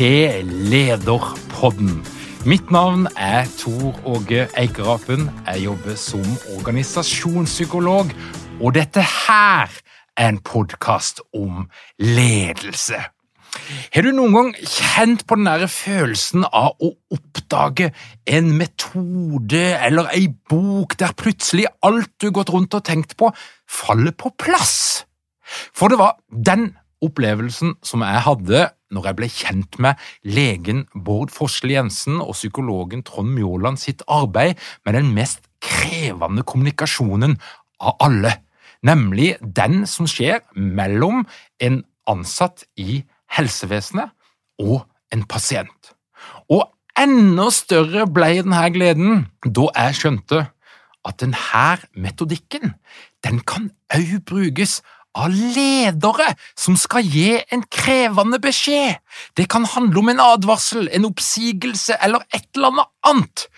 til Lederpodden. Mitt navn er Tor Åge Eikerapen. Jeg jobber som organisasjonspsykolog, og dette her er en podkast om ledelse. Har du noen gang kjent på den der følelsen av å oppdage en metode eller ei bok der plutselig alt du gått rundt og tenkt på, faller på plass? For det var den opplevelsen som jeg hadde når jeg ble kjent med legen Bård Forsle Jensen og psykologen Trond Mjåland sitt arbeid med den mest krevende kommunikasjonen av alle, nemlig den som skjer mellom en ansatt i helsevesenet og en pasient. Og enda større ble denne gleden da jeg skjønte at denne metodikken den kan òg brukes av ledere som skal gi en krevende beskjed. Det kan handle om en advarsel, en oppsigelse eller et eller annet.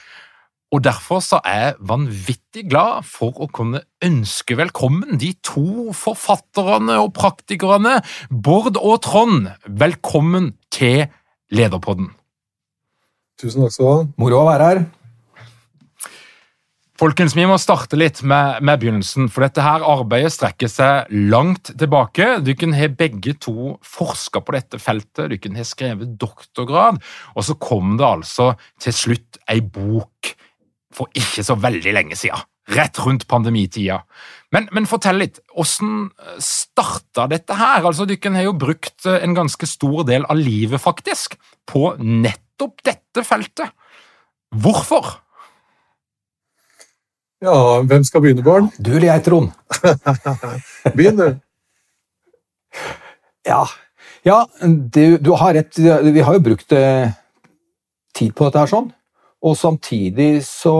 Og Derfor så er jeg vanvittig glad for å kunne ønske velkommen de to forfatterne og praktikerne, Bård og Trond. Velkommen til Lederpodden. Tusen takk skal du ha. Moro å være her. Folkens, Vi må starte litt med, med, begynnelsen, for dette her arbeidet strekker seg langt tilbake. Dere har begge to forska på dette feltet, dere har skrevet doktorgrad, og så kom det altså til slutt ei bok for ikke så veldig lenge siden. Rett rundt pandemitida. Men, men fortell litt, hvordan starta dette her? Altså, Dere har jo brukt en ganske stor del av livet, faktisk, på nettopp dette feltet. Hvorfor? Ja, hvem skal begynne, Bård? Du eller jeg, Trond? Begynn, du. Ja, ja du, du, har rett. Vi har jo brukt eh, tid på dette her sånn. Og samtidig så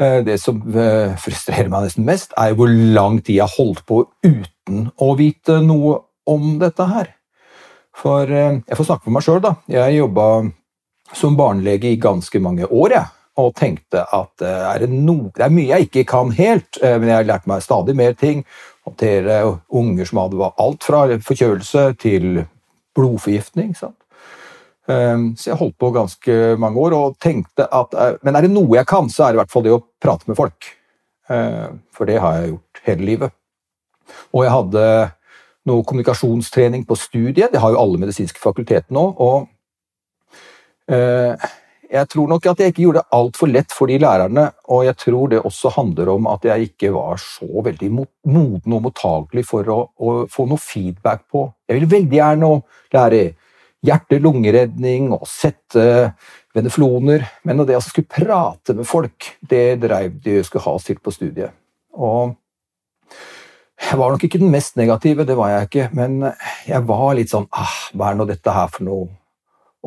eh, Det som eh, frustrerer meg nesten mest, er jo hvor lang tid jeg har holdt på uten å vite noe om dette her. For jeg får snakke for meg sjøl, da. Jeg jobba som barnelege i ganske mange år, jeg og tenkte at eh, er det, no, det, er mye jeg ikke kan helt, eh, men jeg har lært meg stadig mer ting. Håndtere unger som hadde alt fra forkjølelse til blodforgiftning. Sant? Ehm, så jeg holdt på ganske mange år og tenkte at eh, men er det noe jeg kan, så er det i hvert fall det å prate med folk. Ehm, for det har jeg gjort hele livet. Og jeg hadde noe kommunikasjonstrening på studiet, det har jo alle medisinske fakulteter nå. og jeg tror nok at jeg ikke gjorde det altfor lett for de lærerne, og jeg tror det også handler om at jeg ikke var så veldig moden og mottagelig for å, å få noe feedback på. Jeg ville veldig gjerne lære hjerte-lungeredning og sette venefloner, men det å skulle prate med folk, det dreiv de skulle ha oss til på studiet. Og jeg var nok ikke den mest negative, det var jeg ikke, men jeg var litt sånn ah, Hva er nå dette her for noe?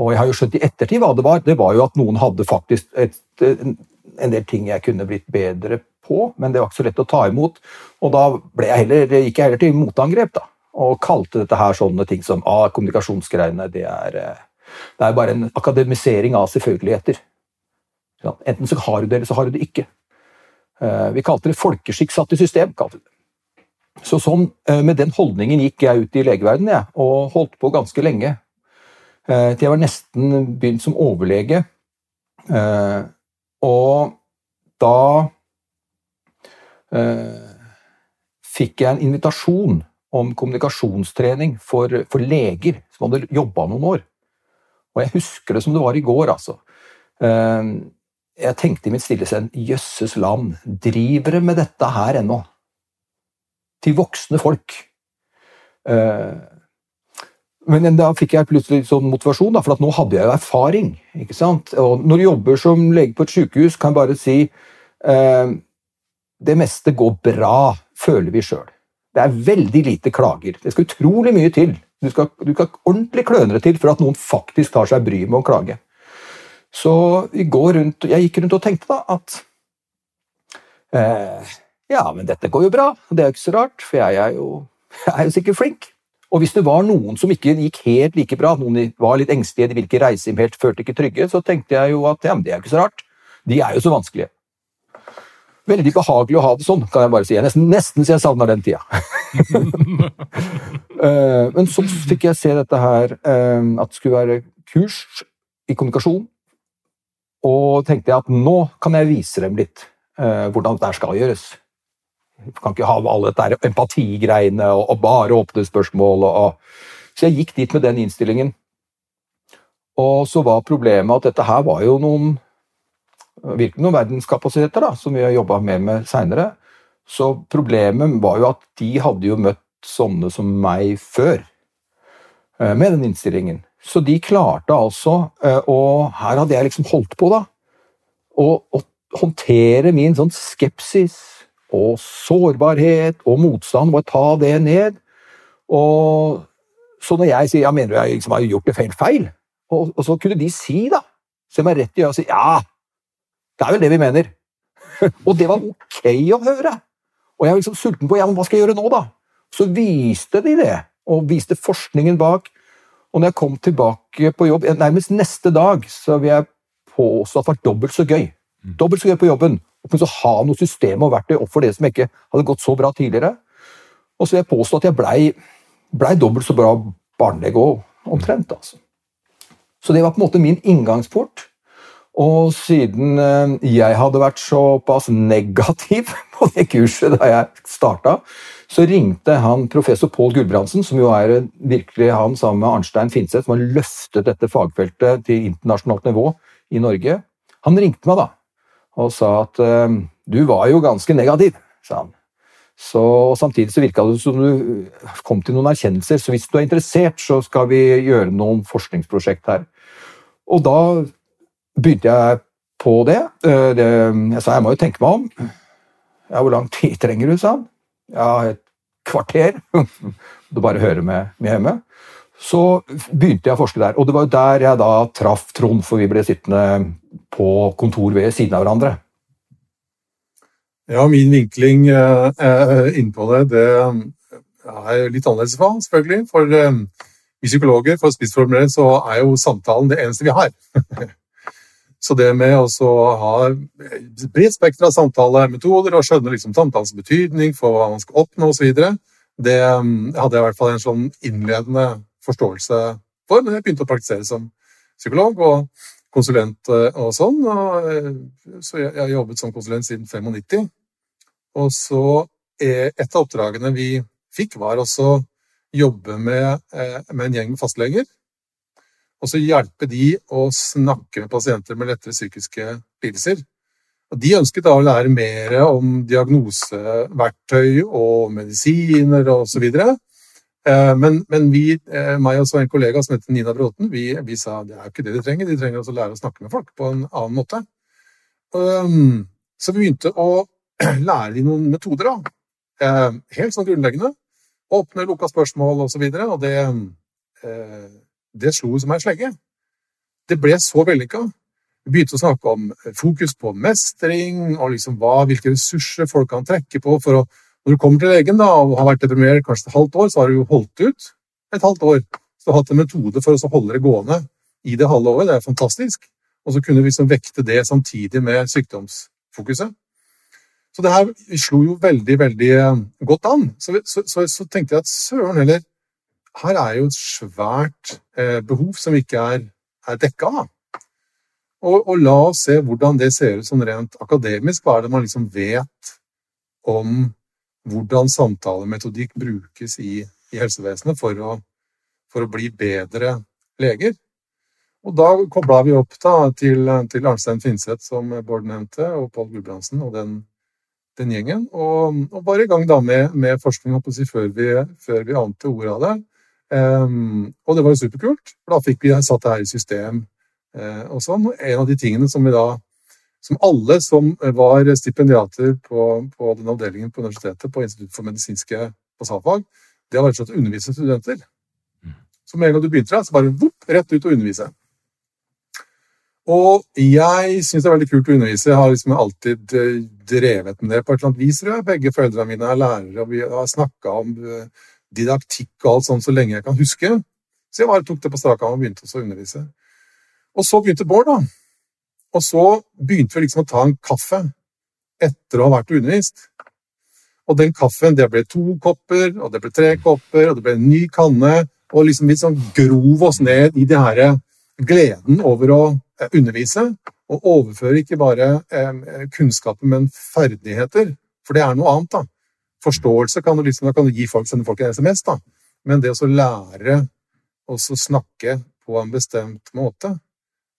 Og jeg har jo skjønt i ettertid hva det var. Det var jo at noen hadde faktisk et, en del ting jeg kunne blitt bedre på, men det var ikke så lett å ta imot. Og da jeg heller, gikk jeg heller til motangrep, da. Og kalte dette her sånne ting som ah, kommunikasjonsgreiene, det er, eh, det er bare en akademisering av selvfølgeligheter. Enten så har du det, eller så har du det ikke. Eh, vi kalte det folkeskikk satt i system. kalte det. Så sånn, eh, Med den holdningen gikk jeg ut i legeverdenen og holdt på ganske lenge. Eh, til jeg var nesten begynt som overlege. Eh, og da fikk jeg en invitasjon om kommunikasjonstrening for, for leger som hadde jobba noen år. Og jeg husker det som det var i går, altså. Jeg tenkte i mitt stille sinn jøsses land, driver de med dette her ennå? til voksne folk. Men da fikk jeg plutselig sånn motivasjon, for nå hadde jeg jo erfaring. ikke sant? Og når du jobber som lege på et sykehus, kan jeg bare si eh, det meste går bra, føler vi sjøl. Det er veldig lite klager. Det skal utrolig mye til. Du skal, du skal ordentlig klønere til for at noen faktisk tar seg bryet med å klage. Så rundt, jeg gikk rundt og tenkte da at eh, ja, men dette går jo bra. Det er jo ikke så rart, for jeg er jo, jeg er jo sikkert flink. Og hvis det var noen som ikke gikk helt like bra, noen var litt engstelige, de ville ikke reise hjem helt, følte ikke trygge, så tenkte jeg jo at ja, men det er jo ikke så rart. De er jo så vanskelige. Veldig behagelig å ha det sånn, kan jeg bare si. Jeg nesten, nesten så jeg savner den tida. Eh, men så fikk jeg se dette her, eh, at det skulle være kurs i kommunikasjon. Og tenkte jeg at nå kan jeg vise dem litt eh, hvordan dette skal gjøres. Vi kan ikke ha alle dette empatigreiene og, og bare åpne spørsmål. Og, og. Så jeg gikk dit med den innstillingen. Og så var problemet at dette her var jo noen virkelig noen verdenskapasiteter da, som vi har jobba mer med seinere. Så problemet var jo at de hadde jo møtt sånne som meg før eh, med den innstillingen. Så de klarte altså, eh, og her hadde jeg liksom holdt på, da, å håndtere min sånn skepsis og sårbarhet og motstand, må ta det ned. Og så når jeg sier ja, mener du jeg liksom har gjort det feil, feil? Og, og, så kunne de si, da, se meg rett i øyet og si ja, det er vel det vi mener. og det var ok å høre. Og jeg var liksom sulten på ja, men hva skal jeg gjøre nå, da? Så viste de det, og viste forskningen bak. Og når jeg kom tilbake på jobb, nærmest neste dag, så vil jeg påstå at det var dobbelt så gøy. Mm. Dobbelt så gøy på jobben så ha noe system og verktøy opp for det som ikke hadde gått så bra tidligere. Og så vil jeg påstå at jeg blei ble dobbelt så bra barnelege òg, omtrent. altså. Så det var på en måte min inngangsport. Og siden eh, jeg hadde vært såpass negativ på det kurset da jeg starta, så ringte han professor Pål Gulbrandsen, som jo er virkelig han sammen med Arnstein Finseth, som har løftet dette fagfeltet til internasjonalt nivå i Norge. Han ringte meg da og sa at ehm, du var jo ganske negativ, sa han. Så, og Samtidig så virka det som du kom til noen erkjennelser, så hvis du er interessert, så skal vi gjøre noen forskningsprosjekt her. Og da begynte jeg på det. Eh, det jeg sa jeg må jo tenke meg om. Ja, hvor lang tid trenger du, sa han. Ja, et kvarter. Du bare hører med, med hjemme. Så begynte jeg å forske der, og det var jo der jeg da traff Trond, for vi ble sittende på kontor ved siden av hverandre. Ja, min vinkling eh, innpå det, det er litt annerledes for selvfølgelig. For eh, vi psykologer, for å spissformulere, så er jo samtalen det eneste vi har. så det med å ha bredt spekter av samtalemetoder og skjønne liksom samtalens betydning for hva man skal oppnå osv., det hadde jeg i hvert fall en sånn innledende forståelse for. Men jeg begynte å praktisere som psykolog. og konsulent eh, og sånn. Og, eh, så jeg har jobbet som konsulent siden 95. Og så Et av oppdragene vi fikk, var også jobbe med, eh, med en gjeng fastleger. Og så hjelpe de å snakke med pasienter med lettere psykiske lidelser. Og de ønsket da å lære mer om diagnoseverktøy og medisiner osv. Og, så Eh, men, men, vi, eh, meg og en kollega som heter Nina Bråten, vi, vi, sa det er jo ikke det de trenger. De trenger også å lære å snakke med folk på en annen måte. Um, så vi begynte å lære dem noen metoder, da. Eh, helt sånn grunnleggende. Åpne, lukka spørsmål osv. Og, så og det, det slo som ei slegge. Det ble så vellykka. Vi begynte å snakke om fokus på mestring, og liksom hva, hvilke ressurser folk kan trekke på for å når du kommer til legen da, og har vært deprimert kanskje et halvt år, så har du jo holdt ut et halvt år. Så du har hatt en metode for å holde det gående i det halve året. Det er fantastisk. Og så kunne vi liksom vekte det samtidig med sykdomsfokuset. Så det her slo jo veldig, veldig eh, godt an. Så, så, så, så tenkte jeg at søren heller, her er jo et svært eh, behov som ikke er, er dekka. Og, og, la oss se hvordan det ser ut sånn rent akademisk. Hva er det man liksom vet om hvordan samtalemetodikk brukes i, i helsevesenet for å, for å, bli bedre leger? Og da kobla vi opp da, til, til Arnstein Finseth, som Bård nevnte, og Pål Gulbrandsen og den, den gjengen. Og, og, bare i gang da med, med forskning si, før, vi, før vi ante ordet av det. Um, og det var jo superkult, for da fikk vi satt det her i system. Uh, og sånn. En av de tingene som vi da som alle som var stipendiater på, på den avdelingen på universitetet på Institutt for medisinske bassalfag, det har rett og slett å undervise studenter. Mm. Så med en gang du begynte der, så bare vopp, rett ut og undervise. Og jeg syns det er veldig kult å undervise. Jeg har liksom alltid eh, drevet med det på et eller annet vis. Begge foreldrene mine er lærere, og vi har snakka om uh, didaktikk og alt sånt så lenge jeg kan huske. Så jeg bare tok det på strak arm og begynte å undervise. Og så begynte Bård, da. Og så begynte vi liksom å ta en kaffe etter å ha vært undervist. Og den kaffen, det ble to kopper, og det ble tre kopper, og det ble en ny kanne. Og liksom vi sånn grov oss ned i det her gleden over å eh, undervise. Og overføre ikke bare eh, kunnskaper, men ferdigheter. For det er noe annet, da. Forståelse kan du, liksom, da kan du gi folk, sende folk en SMS, da. Men det å lære å snakke på en bestemt måte, eh,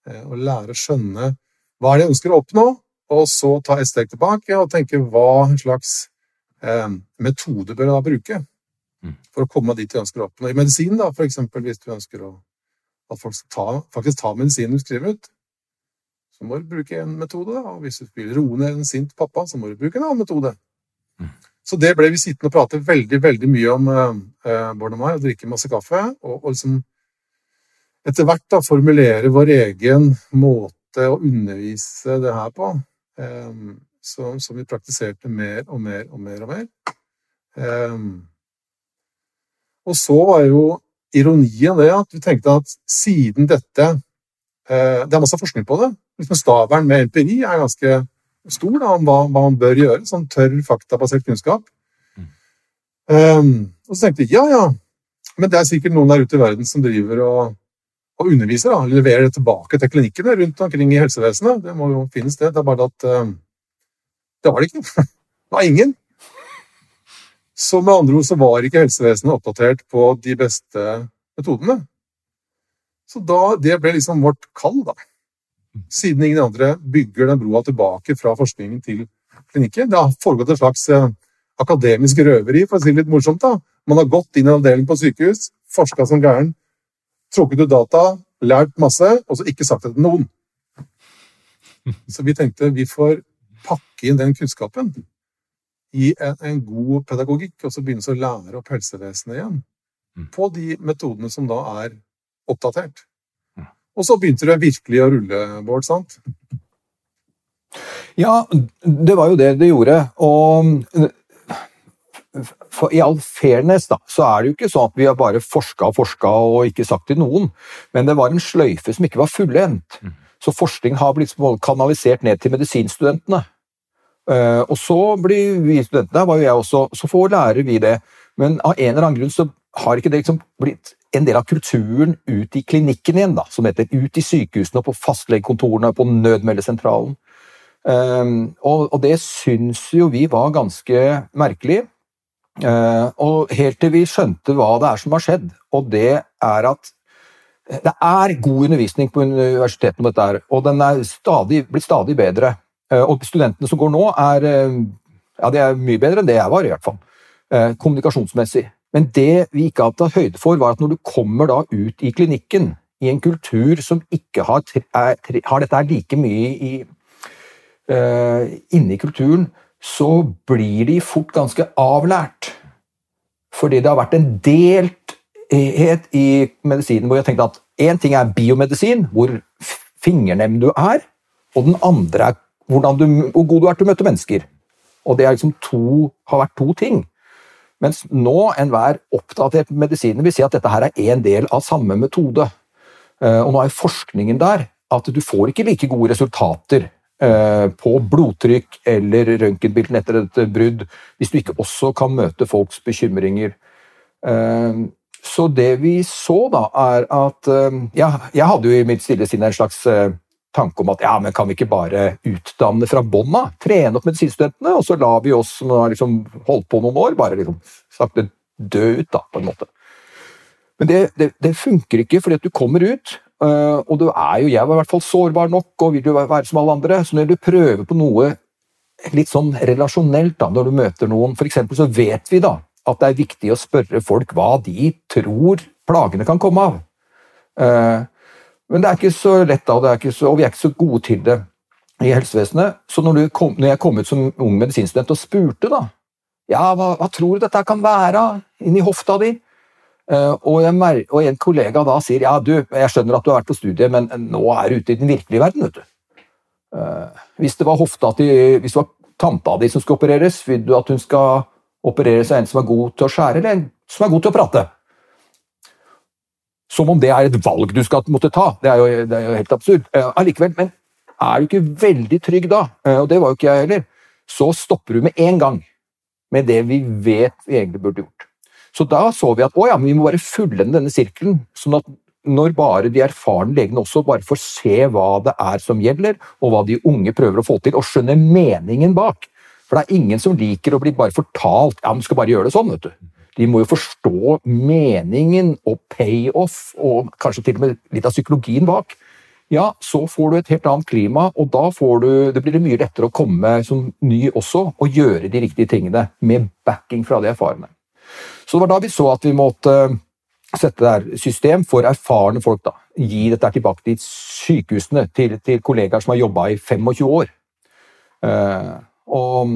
og lære å skjønne hva er det jeg ønsker å oppnå, og så ta et steg tilbake og tenke hva slags eh, metode bør jeg da bruke mm. for å komme dit jeg ønsker å oppnå. I medisin, da, for eksempel, hvis du ønsker å, at folk skal ta, faktisk ta medisinen du skriver ut, så må du bruke en metode. Og hvis du vil roe ned en sint pappa, så må du bruke en annen metode. Mm. Så det ble vi sittende og prate veldig veldig mye om, eh, Bård og meg, og drikke masse kaffe. Og, og liksom etter hvert da formulere vår egen måte å undervise det her på. Um, som, som, vi praktiserte mer og mer og mer og mer. Um, og så var jo ironien det at vi tenkte at siden dette uh, Det er masse forskning på det. Liksom Stavern med empiri er ganske stor da, om hva, hva, man bør gjøre. Sånn tørr, faktabasert kunnskap. Um, og så tenkte jeg ja, ja, men det er sikkert noen der ute i verden som driver og, og underviser. da, Leverer det tilbake til klinikkene rundt omkring i helsevesenet. Det må jo finnes, det. Det er bare at uh, det var det ikke. det var ingen. Så med andre ord så var ikke helsevesenet oppdatert på de beste metodene. Så da, det ble liksom vårt kall, da siden ingen andre bygger den broa tilbake fra forskningen til klinikken. Det har foregått et slags eh, akademisk røveri, for å si det litt morsomt. da. Man har gått inn i en avdeling på sykehus, forska som gæren, trukket ut data, lært masse, og så ikke sagt det til noen. Så vi tenkte vi får pakke inn den kunnskapen i en, en god pedagogikk, og så begynne å lære opp helsevesenet igjen mm. på de metodene som da er oppdatert. Og så begynte det virkelig å rulle, Bård, sant? Ja, det var jo det det gjorde. Og for i all fairness da, så er det jo ikke sånn at vi har bare forska og forska og ikke sagt til noen, men det var en sløyfe som ikke var fullendt. Mm. Så forskning har blitt kanalisert ned til medisinstudentene. Eh, og så blir vi studentene, der var jo jeg også, så får lærer vi det. Men av en eller annen grunn så har ikke det liksom blitt en del av kulturen ut i klinikken igjen, da, som heter ut i sykehusene, og på fastlegekontorene, på nødmeldesentralen. Um, og, og, det syns jo vi var ganske merkelig. Uh, og helt til vi skjønte hva det er som har skjedd, og det er at det er god undervisning på universitetene om dette, her, og den er stadig, blitt stadig bedre. Uh, og studentene som går nå, er, uh, ja, de er mye bedre enn det jeg var, i hvert fall. Kommunikasjonsmessig. Men det vi ikke har tatt høyde for, var at når du kommer da ut i klinikken, i en kultur som ikke har, er, har dette like mye i, uh, inne i kulturen, så blir de fort ganske avlært. Fordi det har vært en delthet i medisinen hvor jeg tenkte at én ting er biomedisin, hvor fingernem du er, og den andre er du, hvor god du er til å møte mennesker. Og det liksom to, har vært to ting. Mens nå enhver oppdatert medisin vil si at dette her er en del av samme metode. Eh, og nå er forskningen der at du får ikke like gode resultater på blodtrykk eller røntgenbilden etter et brudd, hvis du ikke også kan møte folks bekymringer. Eh, så det vi så, da, er at eh, ja, Jeg hadde jo i mitt stille sinn en slags eh, tanke om at ja, men kan vi ikke bare utdanne fra bånn av? Trene opp medisinstudentene, og så lar vi oss som har liksom holdt på noen år, bare liksom sakte dø ut, da, på en måte. Men det, det, det funker ikke, fordi at du kommer ut, og du er jo Jeg var i hvert fall sårbar nok og vil jo være som alle andre, så når du prøver på noe litt sånn relasjonelt, da, når du møter noen, for eksempel, så vet vi da at det er viktig å spørre folk hva de tror plagene kan komme av. Uh, men det er ikke så lett, da, så, og vi er ikke så gode til det i helsevesenet. Så når, kom, når jeg kom ut som ung medisinstudent og spurte da, ja, hva, hva tror du dette kan være inni hofta di? Uh, og, jeg, og, en kollega da sier ja, du, jeg skjønner at du har vært på studiet, men nå er du ute i den virkelige verden. vet du. Uh, hvis det var hofta til, hvis det var tanta di som skal opereres, vil du at hun skal opereres av en som er god til å skjære, eller en som er god til å prate? Som om det er et valg du skal måtte ta. Det er jo, det er jo helt absurd. Eh, allikevel, men er du ikke veldig trygg da, eh, og det var jo ikke jeg heller, så stopper du med en gang med det vi vet vi egentlig burde gjort. Så da så vi at å ja, vi må bare fullende denne sirkelen, sånn at når bare de erfarne legene også bare får se hva det er som gjelder, og hva de unge prøver å få til, og skjønner meningen bak. For det er ingen som liker å bli bare fortalt ja, men skal bare gjøre det sånn. vet du. De må jo forstå meningen og payoff, og kanskje til og med litt av psykologien bak. Ja, så får du et helt annet klima, og da du, det blir det mye lettere å komme som ny også og gjøre de riktige tingene med backing fra de erfarne. Så det var da vi så at vi måtte sette der system for erfarne folk. da. Gi dette tilbake til sykehusene, til, til kollegaer som har jobba i 25 år. Uh, og,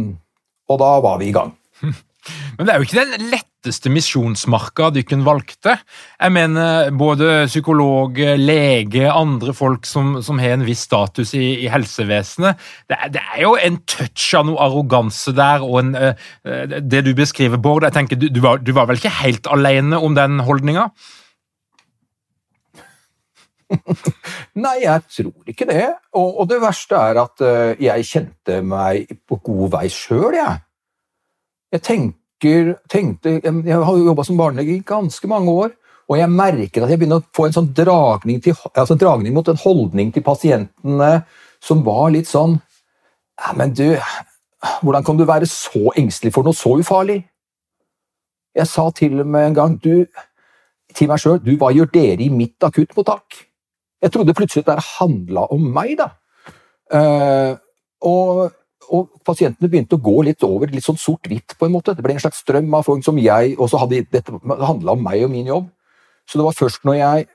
og da var vi i gang. Men det er jo ikke den letteste misjonsmarka dere valgte. Jeg mener både psykolog, lege, andre folk som, som har en viss status i, i helsevesenet. Det er, det er, jo en touch av noe arroganse der, og en, uh, det du beskriver, Bård. jeg tenker, du, du, var, du var vel ikke helt alene om den holdninga? Nei, jeg tror ikke det. Og, og det verste er at uh, jeg kjente meg på god vei sjøl, jeg. Jeg tenker, tenkte, jeg har jobba som barnelege i ganske mange år, og jeg merker at jeg begynner å få en sånn dragning, til, altså dragning mot en holdning til pasientene som var litt sånn Ja, men du, hvordan kan du være så engstelig for noe så ufarlig? Jeg sa til og med en gang du, til meg sjøl du, hva gjør dere i mitt akuttmottak? Jeg trodde plutselig at det handla om meg, da. Uh, og og pasientene begynte å gå litt over litt sånn sort-hvitt. på en måte. Det ble en slags strøm av folk som jeg Og så hadde dette handla om meg og min jobb. Så det var først når jeg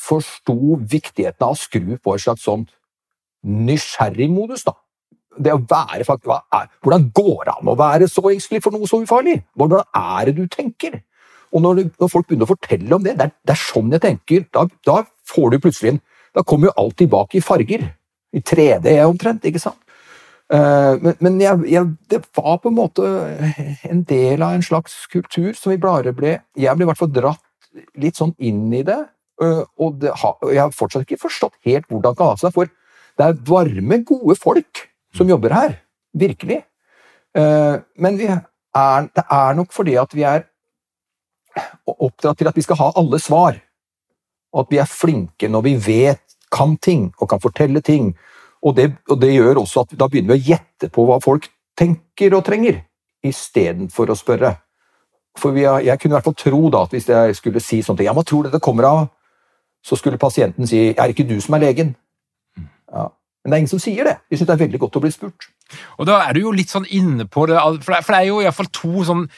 forsto viktigheten av å skru på et slags sånn nysgjerrig modus, da. Det å være faktisk, er, Hvordan går det an å være så engstelig for noe så ufarlig? Hvordan er det du tenker? Og når, når folk begynner å fortelle om det, det er, det er sånn jeg tenker, da, da får du plutselig en Da kommer jo alt tilbake i farger. I 3D omtrent, ikke sant? Eh, men, men jeg, jeg, det var på en måte en del av en slags kultur som vi bare ble Jeg ble i hvert fall dratt litt sånn inn i det. Eh, og det, jeg har fortsatt ikke forstått helt hvordan det kan ha seg, for det er varme, gode folk som jobber her. Virkelig. Men men er, det er nok fordi at vi er oppdratt til at vi skal ha alle svar. Og at vi er flinke når vi vet, kan ting og kan fortelle ting og det, og det, gjør også at da begynner vi å gjette på hva folk tenker og trenger, istedenfor å spørre. For har, Jeg kunne i hvert fall tro da, at hvis jeg skulle si sånn ja, hva tror du det kommer av, så skulle pasienten si er det ikke du som er legen? Ja. Men det er ingen som sier det. De syns det er veldig godt å bli spurt. Og Da er du jo litt sånn inne på det, for det er jo iallfall to sånn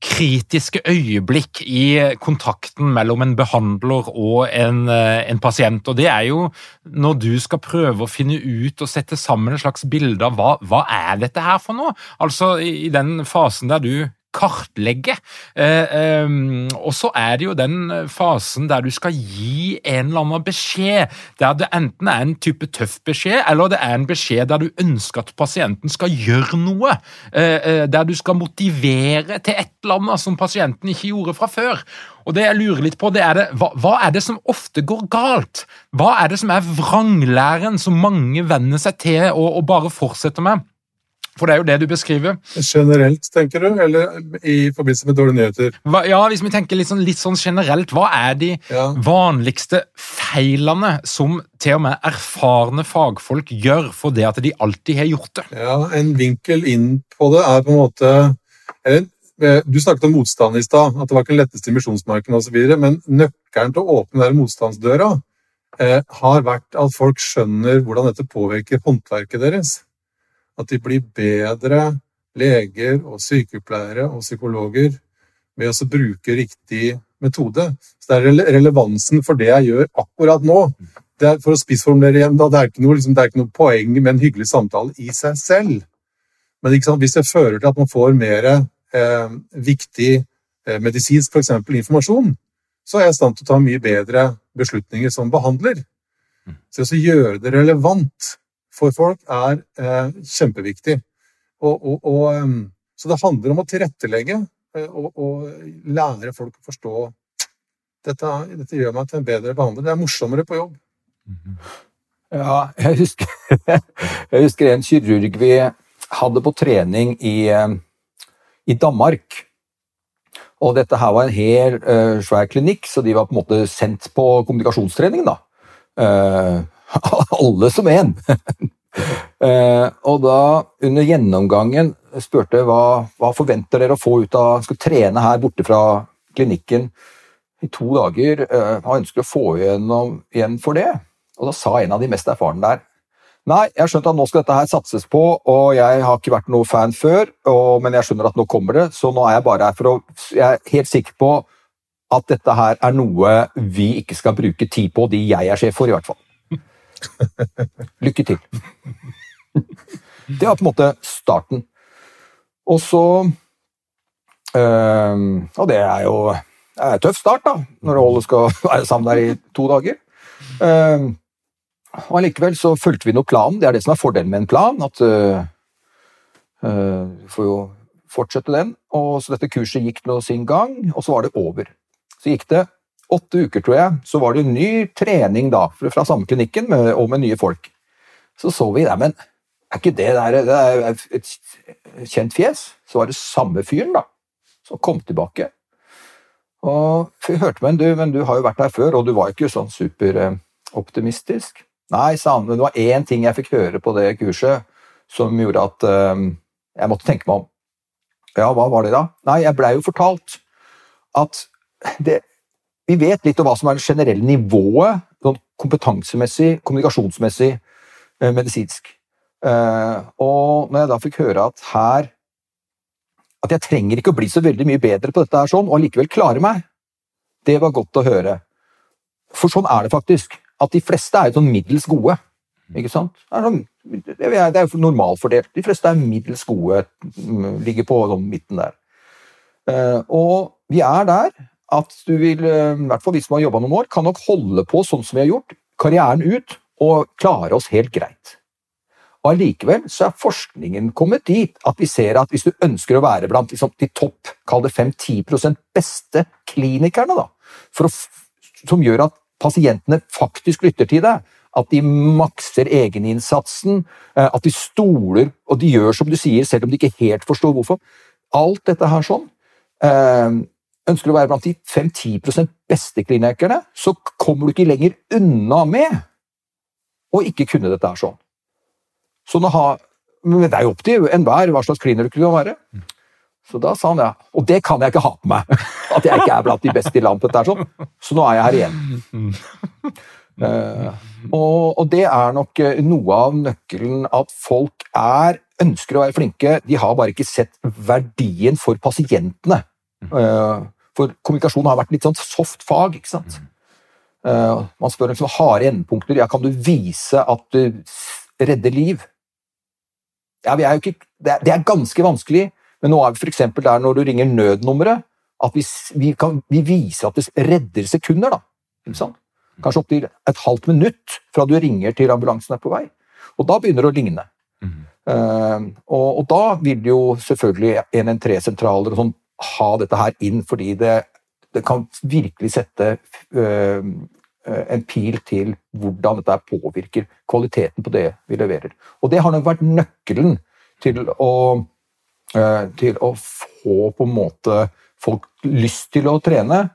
kritiske øyeblikk i kontakten mellom en behandler og en, eh, en, pasient. Og det er jo når du skal prøve å finne ut og sette sammen en slags bilde av hva, hva er dette her for noe? Altså i den fasen der du kartlegge. Eh, eh, og så er det jo den fasen der du skal gi en eller annen beskjed, der det enten er en type tøff beskjed, eller det er en beskjed der du ønsker at pasienten skal gjøre noe. Eh, der du skal motivere til et eller annet som pasienten ikke gjorde fra før. Og det jeg lurer litt på, det er det, hva, hva, er det som ofte går galt? Hva er det som er vranglæren som mange venner seg til og, og bare fortsetter med? For det er jo det du beskriver. Generelt, tenker du? Eller i forbindelse med dårlige nyheter? Hva, ja, hvis vi tenker litt sånn, litt sånn, generelt, hva er de ja. vanligste feilene som til og med erfarne fagfolk gjør for det at de alltid har gjort det? Ja, En vinkel inn på det er på en måte eller Eh, du snakket om motstand i stad, at det var ikke den letteste misjonsmarken osv. Men nøkkelen til å åpne den motstandsdøra eh, har vært at folk skjønner hvordan dette påvirker håndverket deres. At de blir bedre leger og sykepleiere og psykologer ved å bruke riktig metode. Så det er relevansen for det jeg gjør akkurat nå. Det er, for å spissformulere igjen, da, det, er noe, liksom, det, er ikke noe, poeng med en hyggelig samtale i seg selv. Men hvis det fører til at man får mer eh, viktig eh, medisinsk eksempel informasjon, så er jeg i stand til å ta mye bedre beslutninger som behandler. Mm. Så å gjøre det relevant for folk er eh, kjempeviktig. Og, og, og, ehm, så det handler om å tilrettelegge eh, og, lære folk å forstå dette, dette, gjør meg til en bedre behandler. Det er morsommere på jobb. Mm-hmm. Ja, jeg husker, jeg husker en kirurg vi hadde på trening i ehm, i Danmark. Og dette her var en hel uh, svær klinikk, så de var på en måte sendt på kommunikasjonstrening. da. Uh, alle som én! uh, og da, under gjennomgangen, spurte hva, hva forventer dere å få ut av Skal trene her borte fra klinikken i to dager. Hva ønsker å få igjennom, igjen for det? Og da sa en av de mest erfarne der Nei, jeg har skjønt at nå skal dette her satses på, og jeg har ikke vært noe fan før, og, men jeg skjønner at nå kommer det, så nå er jeg bare her for å Jeg er helt sikker på at dette her er noe vi ikke skal bruke tid på, de jeg er sjef for, i hvert fall. Lykke til. Det var på en måte starten. Og så øh, Og det er jo det er en tøff start, da, når alle skal være sammen der i to dager. Uh, og Allikevel så fulgte vi nå planen. Det er det som er fordelen med en plan. at uh, uh, får jo fortsette den. Og Så dette kurset gikk nå sin gang, og så var det over. Så gikk det åtte uker, tror jeg. Så var det ny trening da, fra samme klinikken med, og med nye folk. Så så vi der, men er ikke det der det er et kjent fjes? Så var det samme fyren, da, som kom tilbake. Og vi hørte med en, du, men du har jo vært her før, og du var ikke sånn superoptimistisk. Nei, sa han, men det var én ting jeg fikk høre på det kurset som gjorde at um, jeg måtte tenke meg om. Ja, hva var det da? Nei, jeg blei jo fortalt at det, Vi vet litt om hva som er det generelle nivået sånn kompetansemessig, kommunikasjonsmessig, eh, medisinsk. Uh, og når jeg da fikk høre at her At jeg trenger ikke å bli så veldig mye bedre på dette her sånn, og allikevel klare meg, det var godt å høre. For sånn er det faktisk at de fleste er jo sånn middels gode. Ikke sant? Det er, sånn, jo normalfordelt. De fleste er middels gode, ligger på sånn midten der. Eh, og vi er der at du vil, eh, i hvert fall hvis som har jobba noen år, kan nok holde på sånn som vi har gjort, karrieren ut, og klare oss helt greit. Og Allikevel så er forskningen kommet dit at vi ser at hvis du ønsker å være blant liksom, de topp, kall det 5-10 beste klinikerne, da, å, som gjør at pasientene faktisk lytter til deg. At de makser egeninnsatsen, eh, at de stoler og de gjør som du sier, selv om de ikke helt forstår hvorfor. Alt dette her sånn. Ønsker du å være blant de 5-10% beste klinikerne, så kommer du ikke lenger unna med å ikke kunne dette her sånn. Så nå har, men det er jo opp til enhver hva slags kliniker du kan være. Så da sa han ja. Og det kan jeg ikke ha på meg! At jeg ikke er blant de beste i landet. Der, sånn. Så nå er jeg her igjen. Uh, og, og, det er nok eh, noe av nøkkelen at folk er, ønsker å være flinke, de har bare ikke sett verdien for pasientene. Uh, for kommunikasjon har vært litt sånn soft fag, ikke sant. Uh, man spør om liksom, harde endepunkter. Ja, kan du vise at du redder liv? Ja, vi er jo ikke, det er, det er ganske vanskelig Men nå er vi f.eks. der når du ringer nødnummeret, at vi, vi, kan, vi viser at det redder sekunder. da. Ikke sant? Kanskje opptil et halvt minutt fra du ringer til ambulansen er på vei. Og da begynner det å ligne. Mm. Uh, og, og, da vil jo selvfølgelig 113-sentraler og sånn ha dette her inn, fordi det, det kan virkelig sette øh, en pil til hvordan dette påvirker kvaliteten på det vi leverer. Og det har nok vært nøkkelen til å, øh, til å få på en måte folk lyst til å trene.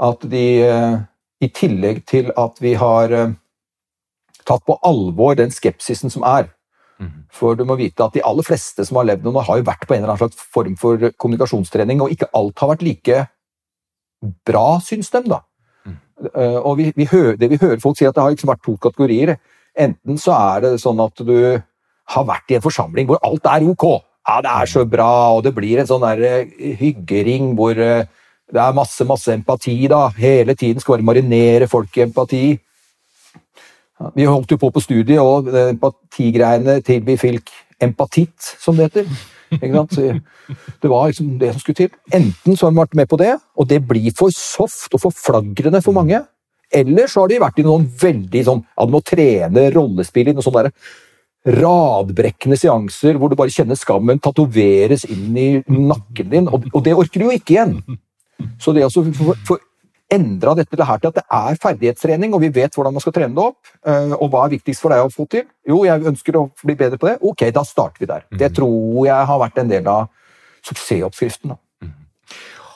At de i tillegg til at vi har eh, tatt på alvor den skepsisen som er. Mhm. For du må vite at de aller fleste som har levd noen, har jo vært på en eller annen slags form for kommunikasjonstrening, og ikke alt har vært like bra, syns dem, da. Mm. Og vi, vi hører, det vi hører folk si, at det har liksom vært to kategorier. Enten så er det sånn at du har vært i en forsamling hvor alt er ok. Ja, det er så bra, og det blir en sånn der eh, hyggering hvor det er masse, masse empati, da. Hele tiden skal bare marinere folk i empati. Vi holdt jo på på studiet, og empatigreiene til vi fikk empatitt, som det heter. Det var liksom det som skulle til. Enten så har de vært med på det, og det blir for soft og for flagrende for mange. Eller så har de vært i noen veldig sånn Ja, du må trene rollespill i noen sånne radbrekkende seanser hvor du bare kjenner skammen tatoveres inn i nakken din, og, det orker du jo ikke igjen. Så det å få endra dette her til at det er ferdighetstrening, og vi vet hvordan man skal trene det opp, eh, og hva er viktigst for deg å få til? Jo, jeg ønsker å bli bedre på det. Ok, da starter vi der. Det mhm. tror jeg har vært en del av suksessoppskriften. da.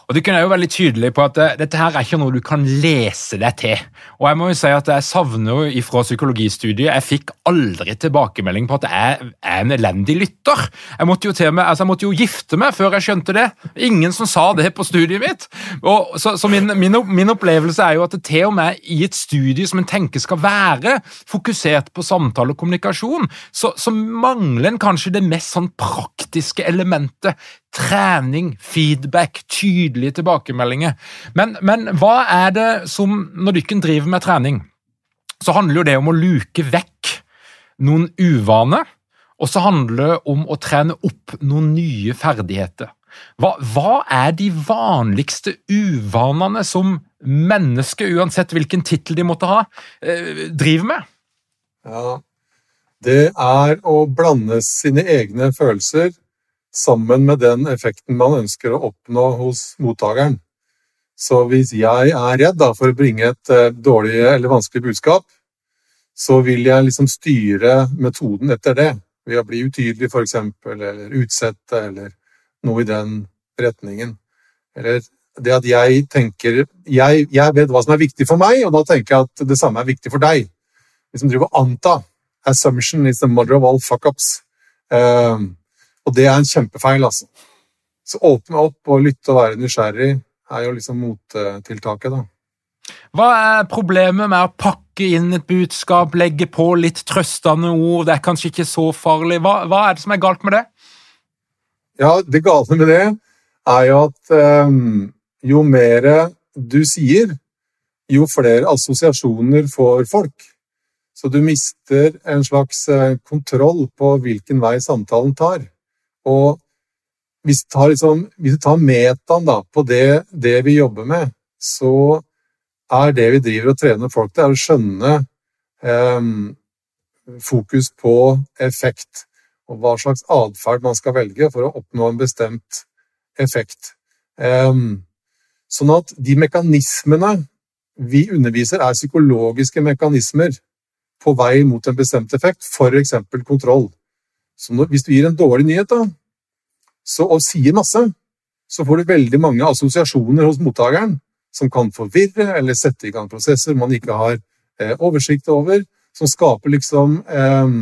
Og Du er jo veldig tydelig på at uh, dette her er ikke noe du kan lese deg til. Og Jeg må jo si at jeg savner jo fra psykologistudiet Jeg fikk aldri tilbakemelding på at jeg er en elendig lytter. Jeg måtte jo meg, altså jeg måtte jo gifte meg før jeg skjønte det. Ingen som sa det på studiet mitt. Og, så, så min, min, min, opplevelse er jo at det til og med i et studie som en tenker skal være fokusert på samtale og kommunikasjon, så, så mangler en kanskje det mest sånn praktiske elementet trening, feedback, tydelige tilbakemeldinger. Men, men hva er det som Når dere driver med trening, så handler jo det om å luke vekk noen uvaner, og så handler det om å trene opp noen nye ferdigheter. Hva, hva er de vanligste uvanene som mennesker, uansett hvilken tittel de måtte ha, eh, driver med? Ja, det er å blande sine egne følelser sammen med den effekten man ønsker å oppnå hos mottakeren. Så hvis jeg er redd da, for å bringe et uh, dårlig eller vanskelig budskap, så vil jeg liksom styre metoden etter det. Ved å bli utydelig, f.eks., eller utsette, eller noe i den retningen. Eller det at jeg tenker jeg, jeg, vet hva som er viktig for meg, og da tenker jeg at det samme er viktig for deg. Hvis man driver og anta. Assumption is the mother of all fuck-ups. Uh, og det er en kjempefeil, altså. Så åpne opp og lytte og være nysgjerrig er jo liksom mottiltaket, da. Hva er problemet med å pakke inn et budskap, legge på litt trøstende ord, det er kanskje ikke så farlig? Hva, hva er det som er galt med det? Ja, det gale med det er jo at um, jo mer du sier, jo flere assosiasjoner får folk. Så du mister en slags eh, kontroll på hvilken vei samtalen tar. Og hvis du tar, liksom, hvis du tar metaen da, på det, det, vi jobber med, så er det vi driver og trener folk til, å skjønne eh, fokus på effekt og hva slags atferd man skal velge for å oppnå en bestemt effekt. Eh, sånn at de mekanismene vi underviser, er psykologiske mekanismer på vei mot en bestemt effekt, f.eks. kontroll. Så når, hvis du gir en dårlig nyhet da, så, og sier masse, så får du veldig mange assosiasjoner hos mottakeren som kan forvirre eller sette i gang prosesser man ikke har eh, oversikt over, som skaper liksom eh,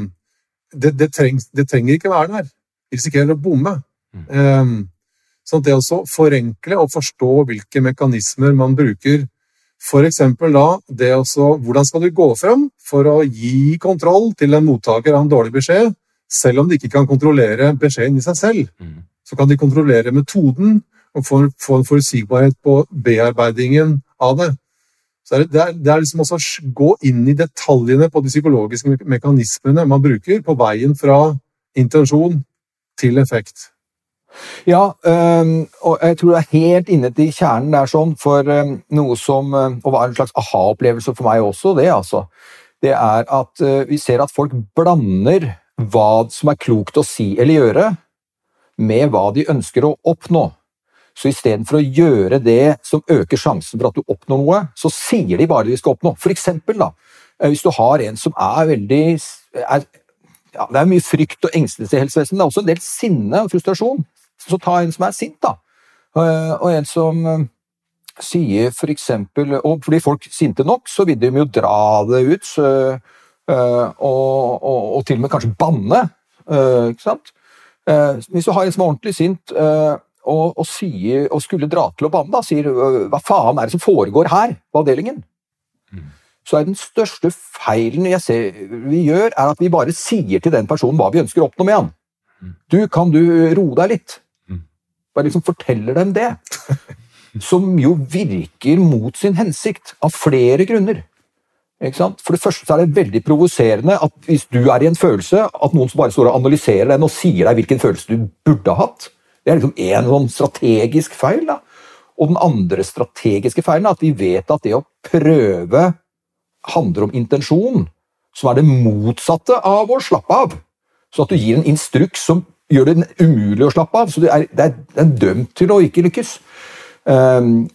det, det, trengs, det, trenger ikke være der. Vi risikerer å bomme. Mm. Eh, sånn det å forenkle og forstå hvilke mekanismer man bruker F.eks. da det også Hvordan skal du gå fram for å gi kontroll til en mottaker av en dårlig beskjed, selv om de ikke kan kontrollere beskjeden i seg selv, mm. så kan de kontrollere metoden og få, få en forutsigbarhet på bearbeidingen av det. Så det er, det er liksom også å gå inn i detaljene på de psykologiske mekanismene man bruker på veien fra intensjon til effekt. Ja, og jeg tror det er helt inne til kjernen der sånn, for noe som Og var en slags aha-opplevelse for meg også, det, altså. Det er at øh, vi ser at folk blander hva som er klokt å si eller gjøre, med hva de ønsker å oppnå. Så istedenfor å gjøre det som øker sjansen for at du oppnår noe, så sier de bare de skal oppnå. For eksempel, da, øh, hvis du har en som er veldig er, ja, Det er mye frykt og engstelse i helsevesenet, men det er også en del sinne og frustrasjon. Så ta en som er sint, da. Eh, og en som eh, sier for eksempel Og fordi folk sinte nok, så vil de jo dra det ut. Så, eh, og, og, og, til og med kanskje banne. Ikke sant? Hvis du har en som er ordentlig sint og, og, sier, og skulle dra til å banne, da, sier 'hva faen er det som foregår her på avdelingen', mm. så er den største feilen jeg ser vi gjør, er at vi bare sier til den personen hva vi ønsker å oppnå med han. Mm. Du, kan du roe deg litt? bare liksom forteller dem det. Som jo virker mot sin hensikt, av flere grunner. For det første er det veldig provoserende at hvis du er i en følelse, at noen som bare står og analyserer den og sier deg hvilken følelse du burde hatt. Det er liksom én sånn strategisk feil. Da. Og den andre strategiske feilen er at vi vet at det å prøve handler om intensjon, som er det motsatte av å slappe av. Så at du gir en instruks som gjør det umulig å slappe av. Så det er, det er, det er dømt til å ikke lykkes. Um,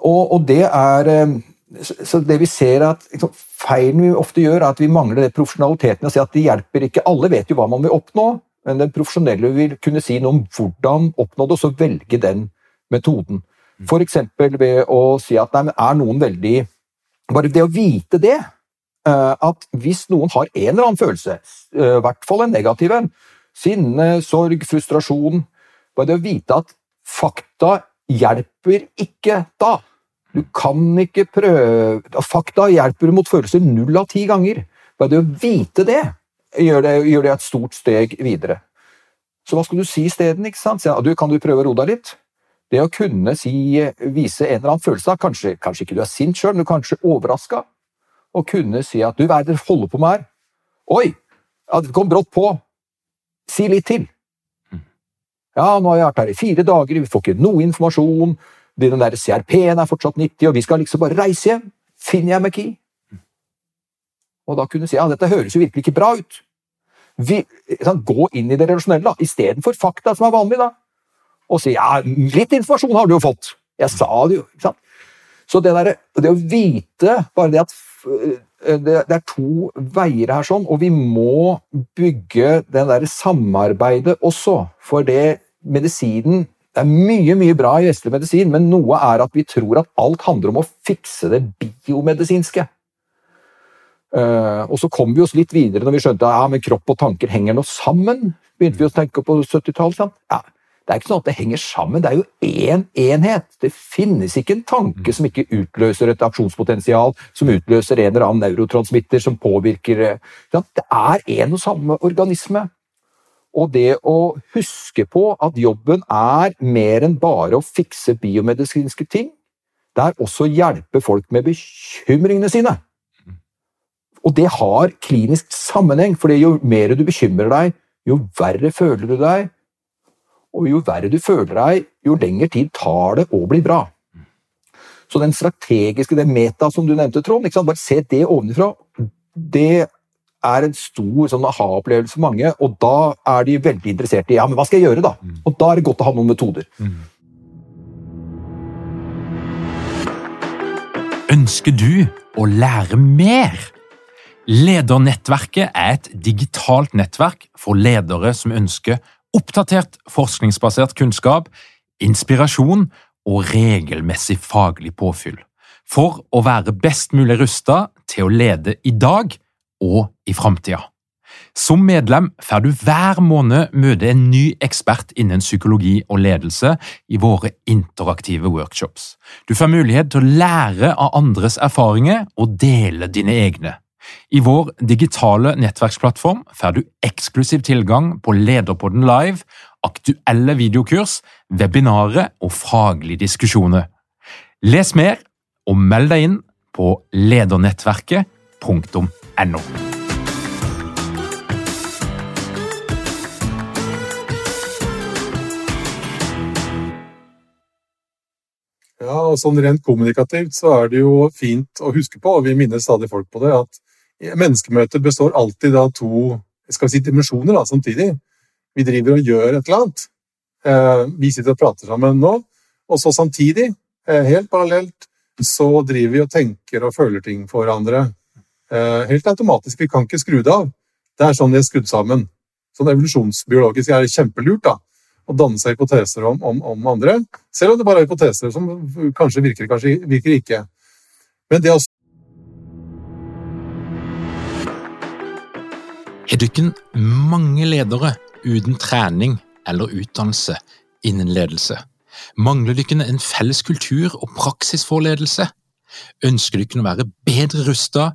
og, og, det er um, Så det vi ser at liksom, Feilen vi ofte gjør, er at vi mangler det profesjonaliteten og si at det hjelper ikke. Alle vet jo hva man vil oppnå, men den profesjonelle vil kunne si noe om hvordan oppnå det, og så velge den metoden. F.eks. ved å si at nei, er noen veldig Bare det å vite det, uh, at hvis noen har en eller annen følelse, uh, i hvert fall en negativ en, Sinne, sorg, frustrasjon. Bare det å vite at fakta hjelper ikke da. Du kan ikke prøve Fakta hjelper mot følelser null av ti ganger. Bare det å vite det gjør det, gjør det et stort steg videre. Så hva skal du si isteden? Du, kan du prøve å roe deg litt? Det å kunne si, vise en eller annen følelse, kanskje, kanskje ikke du er sint sjøl, men du er kanskje overraska, og kunne si at du, hva er det dere holder på med her? Oi, ja, det kom brått på, Si litt til. Mm. Ja, nå har jeg vært her i fire dager, vi får ikke noe informasjon, den der CRP-en er fortsatt 90, og vi skal liksom bare reise hjem. Finner jeg McKee? Og da kunne si ja, dette høres jo virkelig ikke bra ut. Vi, sånn, gå inn i det relasjonelle istedenfor fakta, som er vanlig, da. Og si ja, litt informasjon har du jo fått. Jeg sa det jo. ikke sant? Så det, der, det å vite bare det at Eh, det, er to veier her, sånn, og vi må bygge det der samarbeidet også. For det medisinen Det er mye mye bra i vestlig medisin, men noe er at vi tror at alt handler om å fikse det biomedisinske. Uh, og så kom vi oss litt videre når vi skjønte at ja, men kropp og tanker henger nå sammen. begynte vi å tenke på 70-tallet. Ja, det er ikke sånn at det henger sammen, det er jo én en enhet. Det finnes ikke en tanke som ikke utløser et aksjonspotensial, som utløser en eller annen neurotransmitter som påvirker eh, Det er en og samme organisme. Og det å huske på at jobben er mer enn bare å fikse biomedisinske ting, det er også å hjelpe folk med bekymringene sine. Og det har klinisk sammenheng, for jo mer du bekymrer deg, jo verre føler du deg, og jo verre du føler deg, jo lengre tid tar det å bli bra. Så den strategiske, det meta som du nevnte, Trond, bare se det ovenfra. Det er en stor sånn aha-opplevelse for mange, og da er de veldig interessert i ja, men hva skal jeg gjøre da? Mm. Og da er det godt å ha noen metoder. Mm. Ønsker du å lære mer? Ledernettverket er et digitalt nettverk for ledere som ønsker oppdatert forskningsbasert kunnskap, inspirasjon og regelmessig faglig påfyll for å være best mulig rusta til å lede i dag og i framtida. Som medlem får du hver måned møte en ny ekspert innen psykologi og ledelse i våre interaktive workshops. Du får mulighet til å lære av andres erfaringer og dele dine egne. I vår digitale nettverksplattform får du eksklusiv tilgang på Lederpodden live, aktuelle videokurs, webinarer og faglige diskusjoner. Les mer og meld deg inn på ledernettverket.no. .no. Ja, og sånn Rent kommunikativt så er det jo fint å huske på, og vi minner stadig folk på det, at menneskemøter består alltid av to skal vi si, dimensjoner da, samtidig. Vi driver og gjør et eller annet. Eh, vi sitter og prater sammen nå, og så samtidig, eh, helt parallelt, så driver vi og tenker og føler ting for hverandre. Eh, helt automatisk. Vi kan ikke skru det av. Det er sånn de er skrudd sammen. Sånn evolusjonsbiologisk er det kjempelurt da, å danne seg hypoteser om, om, om, andre, selv om det bare er hypoteser som kanskje virker, kanskje virker ikke. Men det også Er du ikke mange ledere uten trening eller utdannelse innen ledelse? Mangler dere en felles kultur og praksis for ledelse? Ønsker dere å være bedre rustet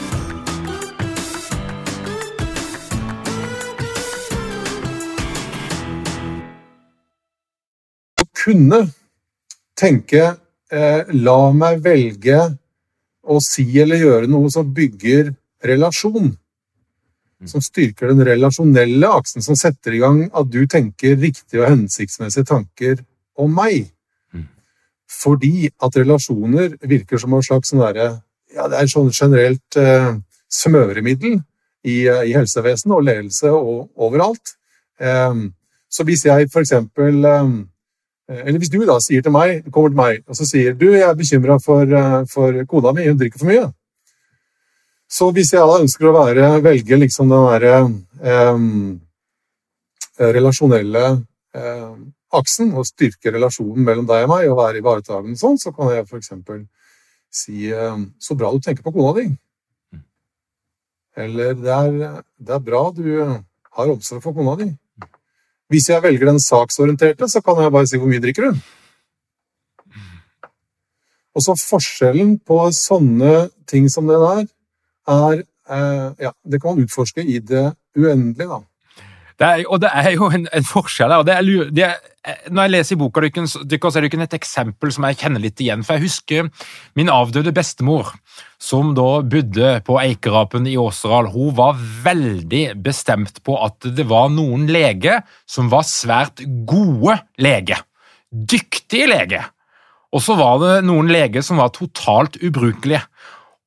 kunne tenke eh, la meg velge å si eller gjøre noe som bygger relasjon som styrker den relasjonelle aksen, som setter i gang at du tenker riktige og hensiktsmessige tanker om meg. Mm. Fordi at relasjoner virker som en slags sånn derre ja, Det er sånn generelt eh, smøremiddel i, eh, i helsevesenet og ledelse og overalt. Eh, så hvis jeg for eksempel eh, Eller hvis du da sier til meg, kommer til meg og så sier du jeg er bekymra for, eh, for kona mi, hun drikker for mye. Så hvis jeg da ønsker å være, velge liksom den derre eh, relasjonelle eh, aksen, og styrke relasjonen mellom deg og meg, og være ivaretakende sånn, så kan jeg f.eks. si eh, 'så bra du tenker på kona di'. Eller det er, det er bra du har omsorg for kona di'. Hvis jeg velger den saksorienterte, så kan jeg bare si 'hvor mye drikker du'? Og så forskjellen på sånne ting som det der, er eh, Ja, det kan man utforske i det uendelige, da. Det er, og det er jo en, en forskjell og det er, det er, Når jeg leser i boka deres, er det ikke et eksempel som jeg kjenner litt igjen. For jeg husker min avdøde bestemor, som da bodde på Eikerapen i Åseral. Hun var veldig bestemt på at det var noen leger som var svært gode leger. Dyktige leger. Og så var det noen leger som var totalt ubrukelige.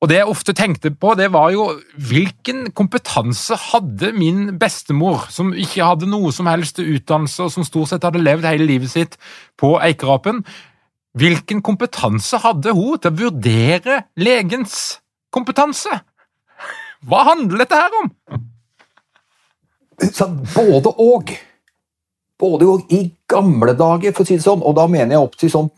Og det jeg ofte tenkte på, det var jo hvilken kompetanse hadde min bestemor, som ikke hadde noe som helst utdannelse, og som stort sett hadde levd hele livet sitt på Eikerapen. Hvilken kompetanse hadde hun til å vurdere legens kompetanse? Hva handler dette her om? Både og. Både og i gamle dager, for å si det sånn, og da mener jeg opp til sånn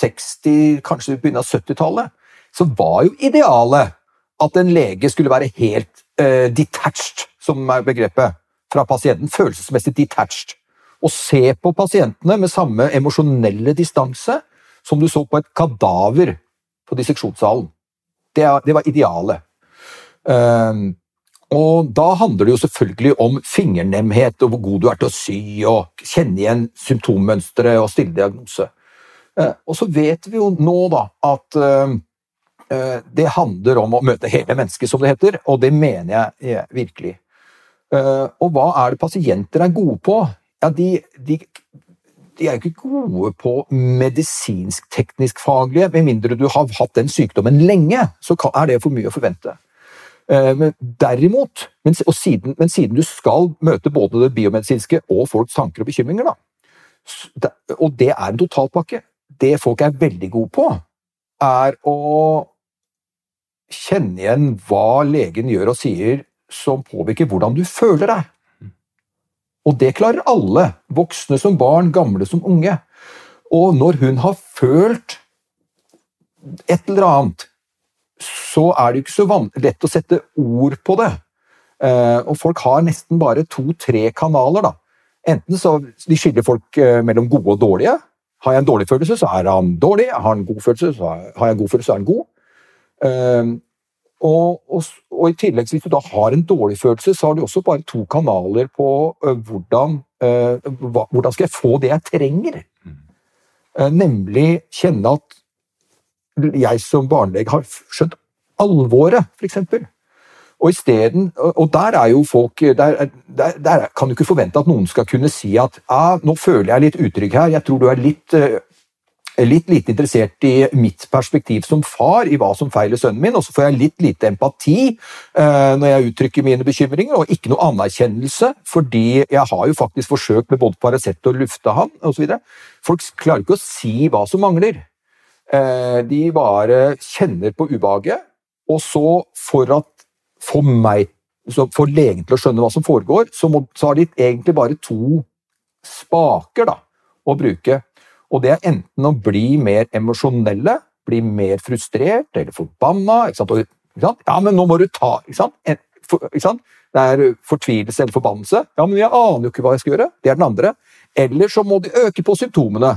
60, kanskje begynnelsen av 70-tallet så var jo idealet at en lege skulle være helt uh, detached, som er begrepet, fra pasienten. Følelsesmessig detached. Og se på pasientene med samme emosjonelle distanse som du så på et kadaver på disseksjonssalen. Det, det, var idealet. Um, og da handler det jo selvfølgelig om fingernemhet og hvor god du er til å sy, og kjenne igjen symptommønstre og stille diagnose. Uh, og så vet vi jo nå da at Eh, det handler om å møte hele mennesket, som det heter, og det mener jeg virkelig. Eh, og hva er det pasienter er gode på? Ja, de, de, de er jo ikke gode på medisinsk-teknisk faglige, med mindre du har hatt den sykdommen lenge, så er det for mye å forvente. Eh, men derimot, men siden, men siden du skal møte både det biomedisinske og folks tanker og bekymringer, da, og det er en totalpakke, det folk er veldig gode på, er å kjenne igjen hva legen gjør og sier som påvirker hvordan du føler deg. Og det klarer alle, voksne som barn, gamle som unge. Og når hun har følt et eller annet, så er det ikke så lett å sette ord på det. Eh, og folk har nesten bare to-tre kanaler. da. Enten så de skiller folk eh, mellom gode og dårlige. Har jeg en dårlig følelse, så er han dårlig. Har en god følelse, så har jeg en god følelse, så er han god. Ehm, og, og, og, i tillegg, hvis du da har en dårlig følelse, så har du også bare to kanaler på hvordan, hvordan skal jeg få det jeg trenger. Uh, nemlig kjenne at jeg som barnelege har skjønt alvoret, f.eks. Og isteden Og der er jo folk der, der, der, kan du ikke forvente at noen skal kunne si at ah, 'nå føler jeg litt utrygg her, jeg tror du er litt litt lite interessert i mitt perspektiv som far, i hva som feiler sønnen min, og så får jeg litt lite empati eh, når jeg uttrykker mine bekymringer, og ikke noe anerkjennelse, fordi jeg har jo faktisk forsøkt med både Paracet og lufte han osv. Folk klarer ikke å si hva som mangler. Eh, de bare kjenner på ubehaget, og så for at for meg for legen til å skjønne hva som foregår, så, må, så har de egentlig bare to spaker da, å bruke. Og det er enten å bli mer emosjonelle, bli mer frustrert eller forbanna. Ikke sant? Og, ikke sant? Ja, men nå må du ta ikke sant? En, for, ikke sant? Det er fortvilelse eller forbannelse. Ja, men jeg aner jo ikke hva jeg skal gjøre. Det er den andre. Eller så må de øke på symptomene.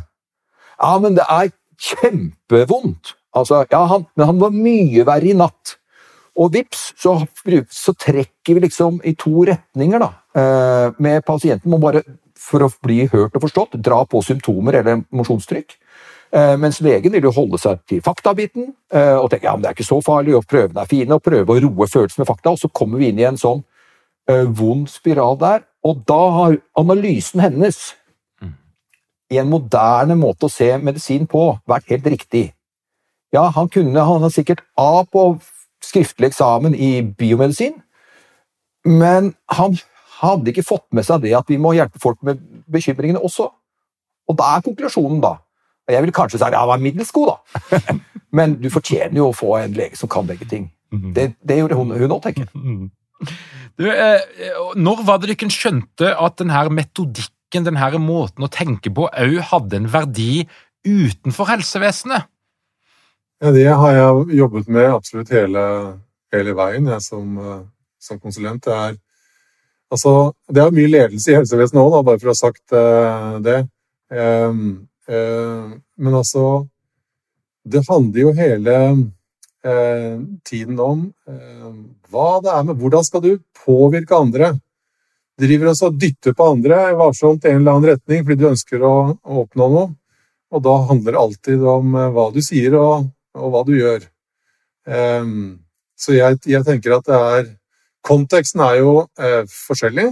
Ja, men det er kjempevondt. Altså, ja, han, men han var mye verre i natt. Og vips, så, så, trekker vi liksom i to retninger, da. Eh, med pasienten må bare for å bli hørt og forstått, dra på symptomer eller emosjonstrykk. Eh, mens legen vil jo holde seg til faktabiten eh, og tenke ja, men det er ikke så farlig, og prøvene er fine, og prøve å roe følelsen med fakta. Og så kommer vi inn i en sånn uh, vond spiral der. Og da har analysen hennes, mm. i en moderne måte å se medisin på, vært helt riktig. Ja, han kunne han har sikkert A på skriftlig eksamen i biomedisin, men han hadde ikke fått med seg det at vi må hjelpe folk med bekymringene også. Og da er konklusjonen, da Jeg vil kanskje si at jeg var middels god, da. Men du fortjener jo å få en lege som kan begge ting. Mhm. Det, det gjorde hun òg, tenker jeg. Mhm. Du, eh, når var det dere skjønte at denne metodikken, denne måten å tenke på, òg hadde en verdi utenfor helsevesenet? Ja, Det har jeg jobbet med absolutt hele, hele veien, jeg som, eh, som konsulent. Det er Altså, det er mye ledelse i helsevesenet òg, bare for å ha sagt uh, det. Um, uh, men altså Det handler jo hele uh, tiden om hva det er med Hvordan skal du påvirke andre? Driver også og dytter på andre varsomt i en eller annen retning fordi du ønsker å, å oppnå noe. Og da handler det alltid om hva du sier og, og hva du gjør. Um, så jeg, jeg tenker at det er Konteksten er jo eh, forskjellig,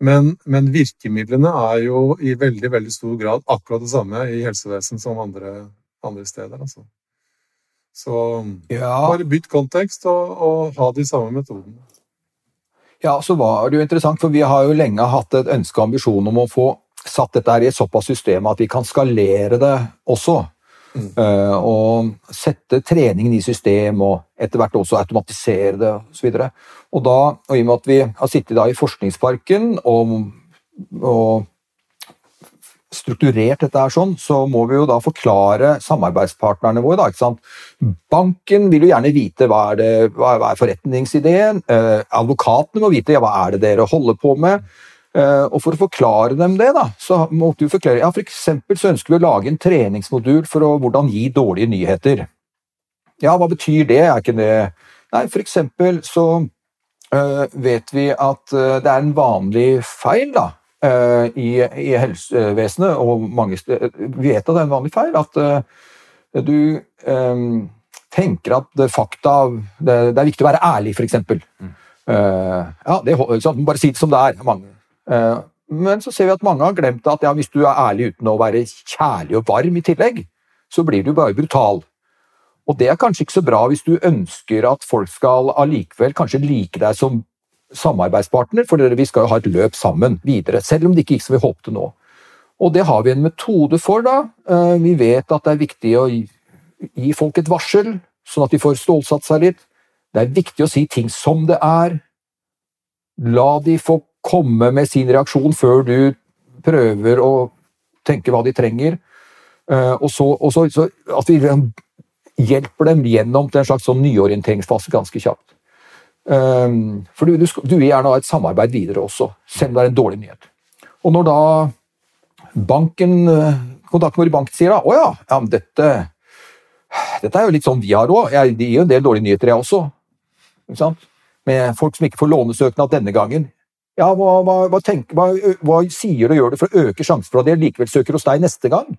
men, men, virkemidlene er jo i veldig veldig stor grad akkurat det samme i helsevesen som andre, andre steder. Altså. Så ja. bare bytt kontekst og, og ha de samme metodene. Ja, så var det jo interessant, for vi har jo lenge hatt et ønske og ambisjon om å få satt dette her i et såpass system at vi kan skalere det også. Mm. Uh, og sette treningen i system, og etter hvert også automatisere det osv. Og, og, da, og i og med at vi har sittet i Forskningsparken og, og, strukturert dette her sånn, så må vi jo da forklare samarbeidspartnerne våre. Da, ikke sant? Banken vil jo gjerne vite hva er, det, hva er forretningsideen. Eh, advokatene må vite ja, hva er det dere holder på med. Eh, og For å forklare dem det, da, så måtte vi forklare ja, for eksempel så ønsker vi å lage en treningsmodul for å, hvordan gi dårlige nyheter. Ja, hva betyr det? Er ikke det Nei, for eksempel så vet vi at øh, det er en vanlig feil da, øh, i, i, helsevesenet, og mange steder Vi vet at det er en vanlig feil at du tenker at fakta det, det, er viktig å være ærlig, f.eks. Mm. ja, det, sånn, bare si det som det er. Mange Uh, men så ser vi at mange har glemt at ja, hvis du er ærlig uten å være kjærlig og varm i tillegg, så blir du bare brutal. Og det er kanskje ikke så bra hvis du ønsker at folk skal allikevel kanskje like deg som samarbeidspartner, for vi skal jo ha et løp sammen videre, selv om det ikke gikk som vi håpte nå. Og det har vi en metode for, da. Eh, vi vet at det er viktig å gi folk et varsel, sånn at de får stålsatt seg litt. Det er viktig å si ting som det er. La de få komme med sin reaksjon før du prøver å tenke hva de trenger. Eh, og så, og så, så at vi hjelper dem gjennom til en slags sånn nyorienteringsfase ganske kjapt. Eh, for du, du, du, vil gjerne ha et samarbeid videre også, selv om det er en dårlig nyhet. Og når da banken, eh, kontakten vår i banken sier da, å ja, ja dette, dette er jo litt sånn vi har òg, jeg gir jo en del dårlige nyheter jeg også. ikke sant? med folk som ikke får lånesøknad denne gangen. Ja, hva, hva, hva, tenker, hva, sier du og gjør du for å øke sjansen for at de likevel søker hos deg neste gang?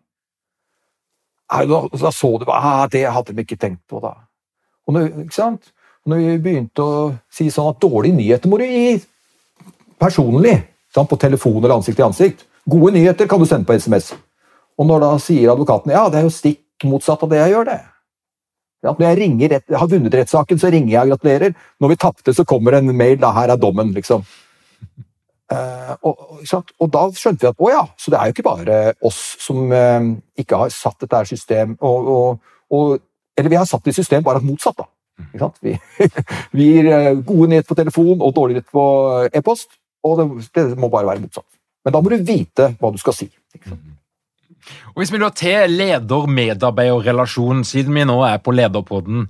Da, så du ah, Det hadde de ikke tenkt på, da. Og når, ikke sant? Når vi begynte å si sånn at dårlige nyheter må du gi personlig, sant? på telefon eller ansikt til ansikt. Gode nyheter kan du sende på SMS. Og når da sier advokaten ja, det er jo stikk motsatt av det jeg gjør, det. Ja, når jeg, ringer, har vunnet rettssaken, så ringer jeg og gratulerer. Når vi tapte, så kommer en mail da her er dommen, liksom. Uh, og, og, da skjønte vi at å ja, så det er jo ikke bare oss som uh, ikke har satt dette system og, og, Eller vi har satt det i system, bare motsatt, da. Vi, vi, gir uh, gode nyheter på telefon og dårlige nyheter på e-post, og det, det, må bare være motsatt. Men da må du vite hva du skal si. Sant? Og Hvis vi da til leder-medarbeider-relasjonen, siden vi nå er på lederpodden,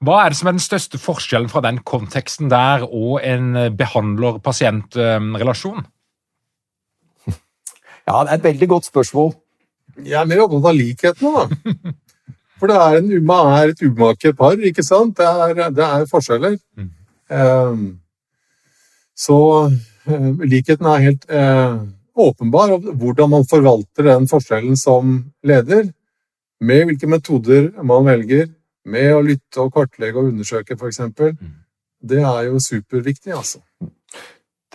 hva er det som er den største forskjellen fra den konteksten der og en behandler-pasient-relasjon? Ja, det er et veldig godt spørsmål. Jeg er mer opptatt av likhetene, da. For det er, en, er et umake par, ikke sant? Det er, det er forskjeller. Mm. Um, så uh, likheten er helt uh, åpenbar, og hvordan man forvalter den forskjellen som leder, med hvilke metoder man velger, med å lytte og kartlegge og undersøke, f.eks., mm. det er jo superviktig, altså.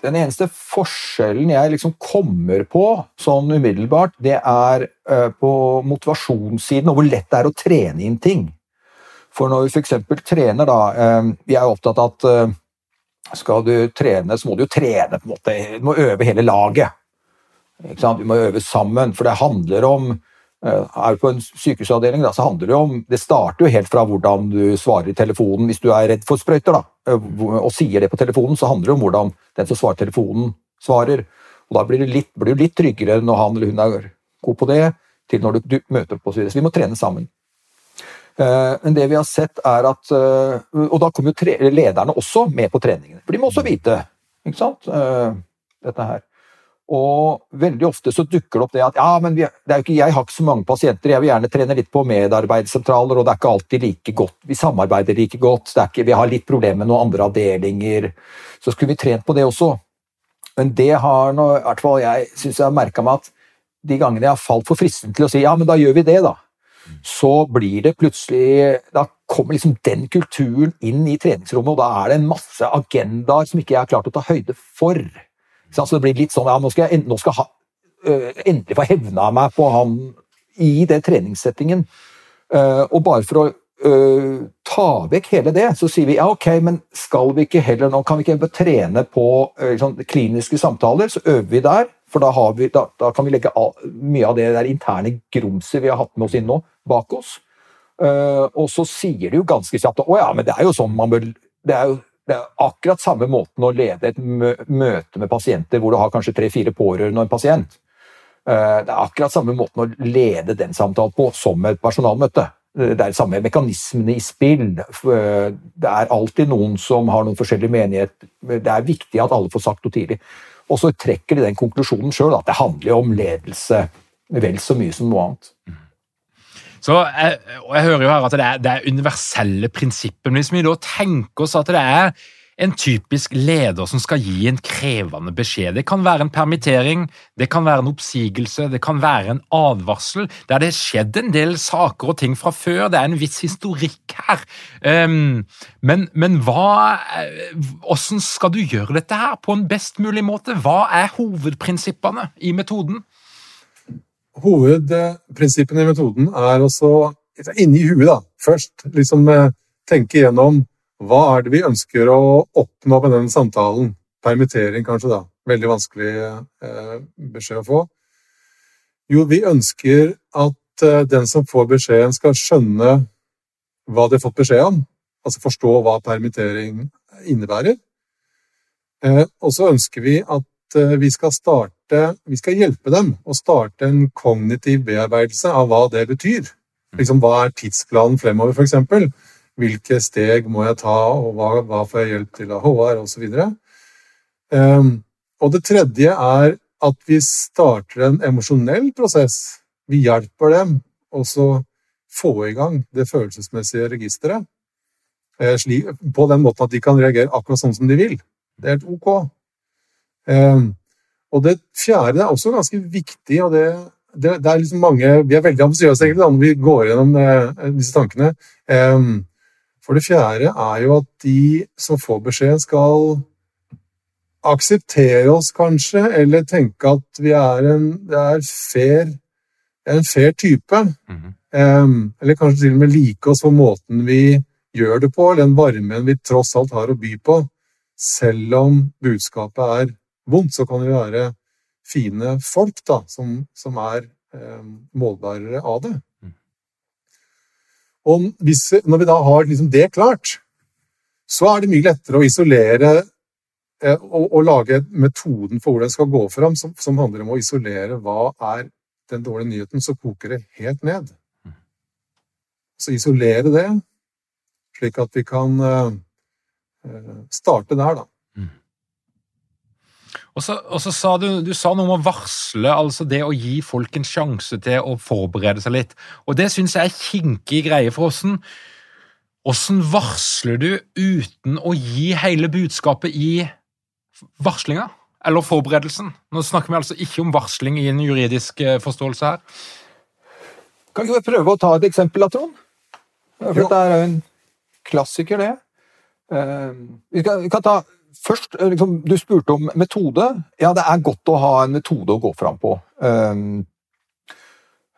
Den eneste forskjellen jeg liksom kommer på sånn umiddelbart, det er uh, på motivasjonssiden og hvor lett det er å trene inn ting. For når vi f.eks. trener, da uh, Vi er opptatt av at uh, skal du trene, så må du jo trene på en måte, du må øve hele laget. Du må øve sammen, for det handler om eh, er du på en sykehusavdeling, da, så handler det om Det starter jo helt fra hvordan du svarer i telefonen hvis du er redd for sprøyter, da, eh, og sier det på telefonen, så handler det om hvordan den som svarer telefonen, svarer. Og Da blir du litt, litt, tryggere når han eller hun er god på det, til når du, du møter opp osv. Så, så vi må trene sammen. Eh, men det vi har sett er at Og da kommer jo lederne også med på treningene. For de må også vite ikke sant, dette her. Og veldig ofte så dukker det opp det at ja, men vi, det er jo ikke, jeg har ikke så mange pasienter, jeg vil gjerne trene litt på medarbeidssentraler, og det er ikke alltid like godt. Vi samarbeider like godt, ikke, vi har litt problemer med noen andre avdelinger. Så skulle vi trent på det også. Men det har nå, i hvert fall jeg syns jeg har merka meg at de gangene jeg har falt for fristen til å si ja, men da gjør vi det, da. Så blir det plutselig Da kommer liksom den kulturen inn i treningsrommet, og da er det en masse agendaer som ikke jeg har klart å ta høyde for. Så det blir litt sånn ja, nå skal jeg nå skal ha, uh, endelig få hevna meg på han i den treningssettingen. Uh, og bare for å uh, ta vekk hele det, så sier vi ja, ok, men skal vi ikke heller nå kan vi ikke trene på sånn, kliniske samtaler, så øver vi der. For da, vi, da, da kan vi legge all, mye av det der interne grumset vi har hatt med oss inn nå, bak oss. og så sier de jo ganske kjapt å ja, men det er jo sånn man bør det er jo det er akkurat samme måten å lede et møte med pasienter hvor du har kanskje tre-fire pårørende og en pasient. Eh, det er akkurat samme måten å lede den samtalen på som et personalmøte. Det er samme mekanismene i spill. Eh, det er alltid noen som har noen forskjellige menighet. Det er viktig at alle får sagt noe tidlig. Og så trekker de den konklusjonen sjøl at det handler om ledelse vel så mye som noe annet. Så jeg, og jeg hører jo her at det er, det er universelle prinsipper. Men hvis vi da tenker oss at det er en typisk leder som skal gi en krevende beskjed. Det kan være en permittering, det kan være en oppsigelse, det kan være en advarsel. Der det har skjedd en del saker og ting fra før. Det er en viss historikk her. Um, men, men hva Hvordan skal du gjøre dette her på en best mulig måte? Hva er hovedprinsippene i metoden? Hovedprinsippene i metoden er også inni huet, da. Først liksom eh, tenke gjennom hva er det vi ønsker å oppnå med den samtalen. Permittering, kanskje, da. Veldig vanskelig eh, beskjed å få. Jo, vi ønsker at eh, den som får beskjeden, skal skjønne hva de har fått beskjed om. Altså forstå hva permittering innebærer. Eh, og så ønsker vi at Eh, vi skal, starte, vi skal hjelpe dem å starte en kognitiv bearbeidelse av hva det betyr. Liksom, hva er tidsplanen fremover, f.eks.? Hvilke steg må jeg ta, og hva, hva får jeg hjelp til av HR, osv. Um, ehm, og det tredje er at vi starter en emosjonell prosess. Vi hjelper dem å få i gang det følelsesmessige registeret. eh, på den måten at de kan reagere akkurat sånn som de vil. Det er helt ok. Og det fjerde er også ganske viktig, og det, det, det er liksom mange Vi er veldig ambisiøse egentlig da, når vi går gjennom eh, disse tankene. Um, for det fjerde er jo at de som får beskjed, skal akseptere oss, kanskje, eller tenke at vi er en, det er fair, en fair type. Mhm. Um, eller kanskje til og med like oss for måten vi gjør det på, eller den varmen vi tross alt har å by på. Selv om budskapet er vondt, så kan vi være fine folk da, som, som er eh, målbærere av det. Mm. Og hvis, når vi da har liksom det klart, så er det mye lettere å isolere eh, og, og lage metoden for hvordan det skal gå fram, som, som handler om å isolere hva er den dårlige nyheten, så koker det helt ned. Så isolere det, slik at vi kan eh, eh, starte der, da. Og så, og så sa du, du sa noe om å varsle, altså det å gi folk en sjanse til å forberede seg litt. Og det syns jeg er kinkig greie for åssen. Åssen varsler du uten å gi hele budskapet i varslinga? Eller forberedelsen? Nå snakker vi altså ikke om varsling i en juridisk eh, forståelse her. Kan ikke vi prøve å ta et eksempel, da, Trond? For Jo. dette er jo en klassiker, det. Eh, Vi kan, vi kan ta først eh, liksom, Du spurte om metode. Ja, det er godt å ha en metode å gå fram på. Um,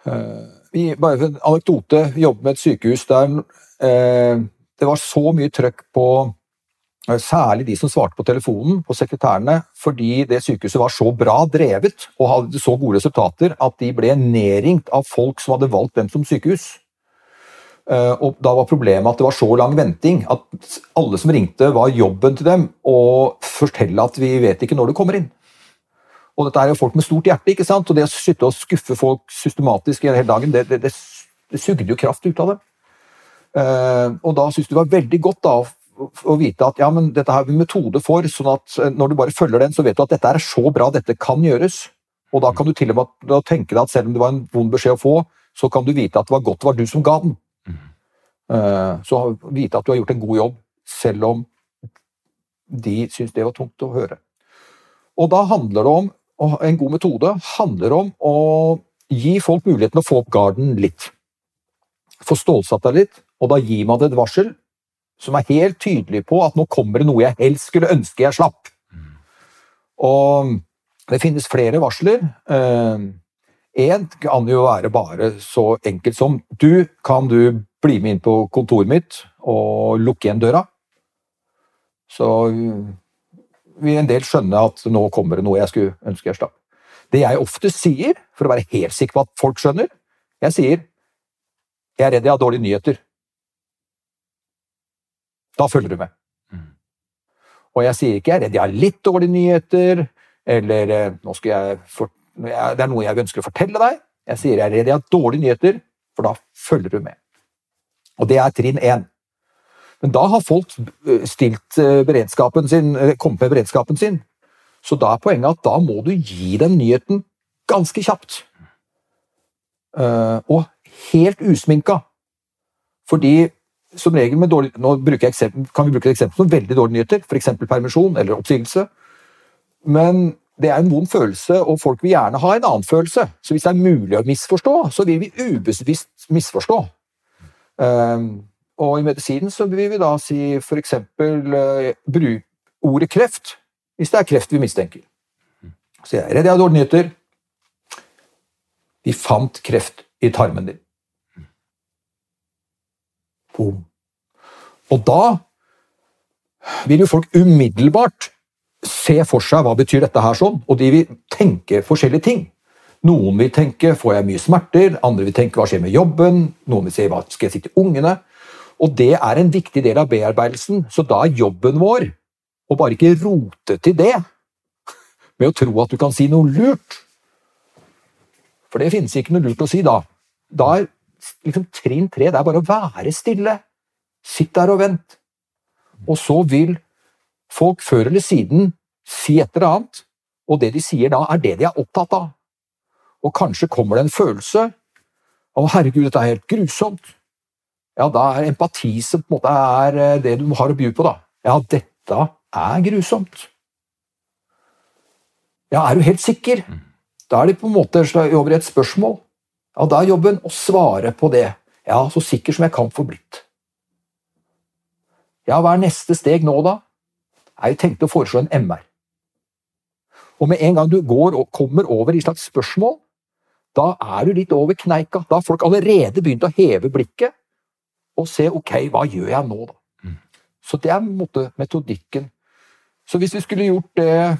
uh, vi, bare en anekdote. Vi jobbet med et sykehus der uh, det var så mye trøkk på uh, Særlig de som svarte på telefonen, på sekretærene, fordi det sykehuset var så bra drevet og hadde så gode resultater at de ble nedringt av folk som hadde valgt dem som sykehus. Eh, Og da var problemet at det var så lang venting at alle som ringte, var jobben til dem å fortelle at vi vet ikke når du kommer inn. Og dette er jo folk med stort hjerte, ikke sant? og det å sitte og skuffe folk systematisk hele dagen, det, det, det, det sugde jo kraft ut av dem. Eh, og da syntes det var veldig godt da, å, vite at ja, men dette har vi metode for, sånn at eh, når du bare følger den, så vet du at dette er så bra, dette kan gjøres. Og da kan du til og med tenke deg at selv om det var en vond beskjed å få, så kan du vite at det var godt det var du som ga den. Eh, Så vite at du har gjort en god jobb, selv om de syns det var tungt å høre. Og da handler det om, og en god metode handler om å gi folk muligheten å få opp garden litt. Få stålsatt deg litt, og da gir man det et varsel som er helt tydelig på at nå kommer det noe jeg helst skulle ønske jeg slapp. Og det finnes flere varsler. Én kan jo være bare så enkelt som Du, kan du bli med inn på kontoret mitt og lukke igjen døra? Så vil en del skjønne at nå kommer det noe jeg skulle ønske jeg slapp. Det jeg ofte sier, for å være helt sikker på at folk skjønner, jeg sier jeg er redd jeg har dårlige nyheter. Da følger du med. Mm. Og jeg sier ikke jeg er redd jeg har litt dårlige nyheter, eller eh, nå skal jeg fort, jeg- det er noe jeg ønsker å fortelle deg. Jeg sier jeg er redd jeg har dårlige nyheter, for da følger du med. Og det er trinn én. Men da har folk eh, stilt eh, beredskapen sin, eh, kommet med beredskapen sin. Så da er poenget at da må du gi dem nyheten ganske kjapt. Og helt usminka. Fordi som regel med dårlig, nå eksempel, kan vi bruke et eksempel som veldig dårlige nyheter, f.eks. permisjon eller oppsigelse. Men det er en vond følelse, og folk vil gjerne ha en annen følelse. Så hvis det er mulig å misforstå, så vil vi ubevisst misforstå. Eh, og i medisinen så vil vi da si for eksempel eh, bruk ordet kreft, hvis det er kreft vi mistenker. Så jeg er redd jeg har dårlige nyheter. Vi fant kreft i tarmen din. Boom. Og da vil jo folk umiddelbart se for seg hva betyr dette her sånn, og de vil tenke forskjellige ting. Noen vil tenke får jeg mye smerter, andre vil tenke hva skjer med jobben, noen vil si hva skal jeg si til ungene. Og det er en viktig del av bearbeidelsen, så da er jobben vår å bare ikke rote til det med å tro at du kan si noe lurt. For det finnes ikke noe lurt å si da. Da er liksom trinn tre det er bare å være stille. Sitt der og vent. Og så vil folk før eller siden si et eller annet, og det de sier da, er det de er opptatt av. Og kanskje kommer det en følelse av 'herregud, dette er helt grusomt'. ja, da er empati som på en måte er eh, det du har å by på, da. Ja, dette er grusomt. Ja, er du helt sikker? Da er det på en måte over et spørsmål. Ja, da er jobben å svare på det. Ja, så sikker som jeg kan få blitt. Ja, hva er neste steg nå, da? Jeg tenkte å foreslå en MR. Og med en gang du går og kommer over i slags spørsmål, da er du litt over kneika. Da har folk allerede begynt å heve blikket og se ok, hva gjør jeg nå, da? Så det er måte metodikken. Så hvis vi skulle gjort det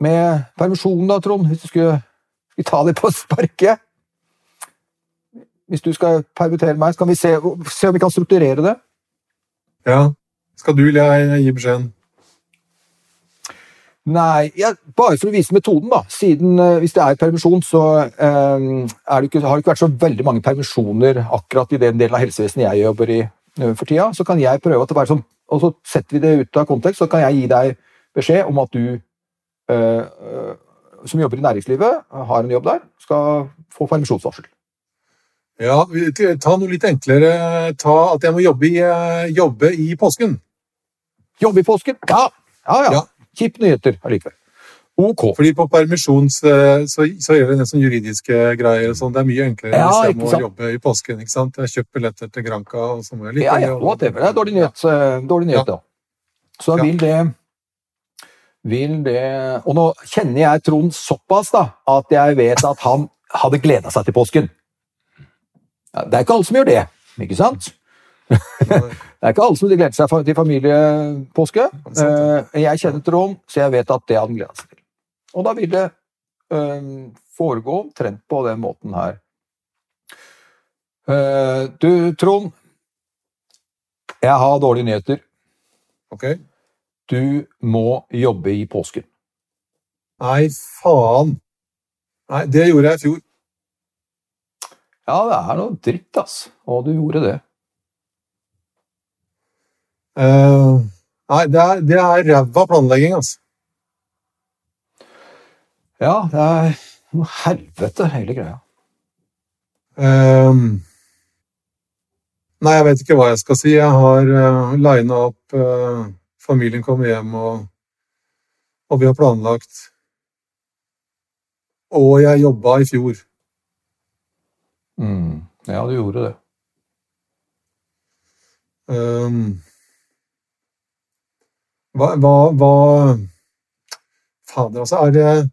med permisjonen, da, Trond Hvis du skulle, skulle ta det på sparket Hvis du skal permittere meg, så kan vi se, se om vi kan strukturere det. Ja. Skal du eller jeg gi beskjeden? Nei, ja, bare for å vise metoden, da. Siden uh, hvis det er permisjon, så er det ikke, har det ikke vært så veldig mange permisjoner akkurat i den delen av helsevesenet jeg jobber i uh, for tida. Så kan jeg prøve at det være sånn, og så setter vi det ut av kontekst, så kan jeg gi deg beskjed om at du som jobber i næringslivet, har en jobb der, skal få permisjonsvarsel. Ja, ta noe litt enklere. Ta at jeg må jobbe i, jobbe i påsken. Jobbe i påsken? Ja. Ja, ja. ja. Kjipe nyheter allikevel. Ok. Fordi på permisjon så, så, så gjør vi nesten juridiske greier. og sånn. Det er mye enklere ja, hvis jeg må sant? jobbe i påsken. ikke sant? Jeg kjøper billetter til Granca. og så må jeg like Ja, ja, whatever. Det er dårlig nyhet, ja. dårlig nyhet da. Så vil det vil det Og nå kjenner jeg Trond såpass da, at jeg vet at han hadde gleda seg til påsken. Det er ikke alle som gjør det, ikke sant? Det er ikke alle som gleder seg til familiepåske. Eh, jeg kjenner Trond, så jeg vet at det han gleda seg til. Og da vil det eh, foregå omtrent på den måten her. Eh, du, Trond. Jeg har dårlige nyheter. Ok. Du må jobbe i påsken. Nei, faen. Nei, det gjorde jeg i fjor. Ja, det er noe dritt, ass. Og du gjorde det. Uh, nei, det er, det er ræva planlegging, altså. Ja, det er noe helvete, hele greia. Um, nei, jeg vet ikke hva jeg skal si. Jeg har uh, lina opp uh, Familien kommer hjem, og, og vi har planlagt. Og jeg jobba i fjor. Mm. Ja, du gjorde det. Um, hva, hva, hva Fader, altså. Er det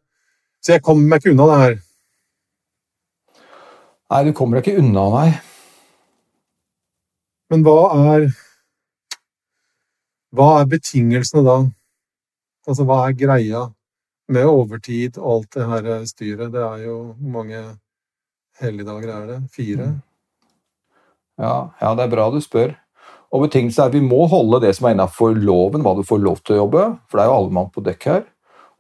Så jeg kommer meg ikke unna det her. Nei, du kommer deg ikke unna, nei. Men hva er Hva er betingelsene da? Altså, hva er greia med overtid og alt det her styret? Det er jo Hvor mange helligdager er det? Fire? Ja, ja, det er bra du spør. Og betingelsen er at vi må holde det som er innafor loven, hva du får lov til å jobbe. For det er jo alle mann på dekk her.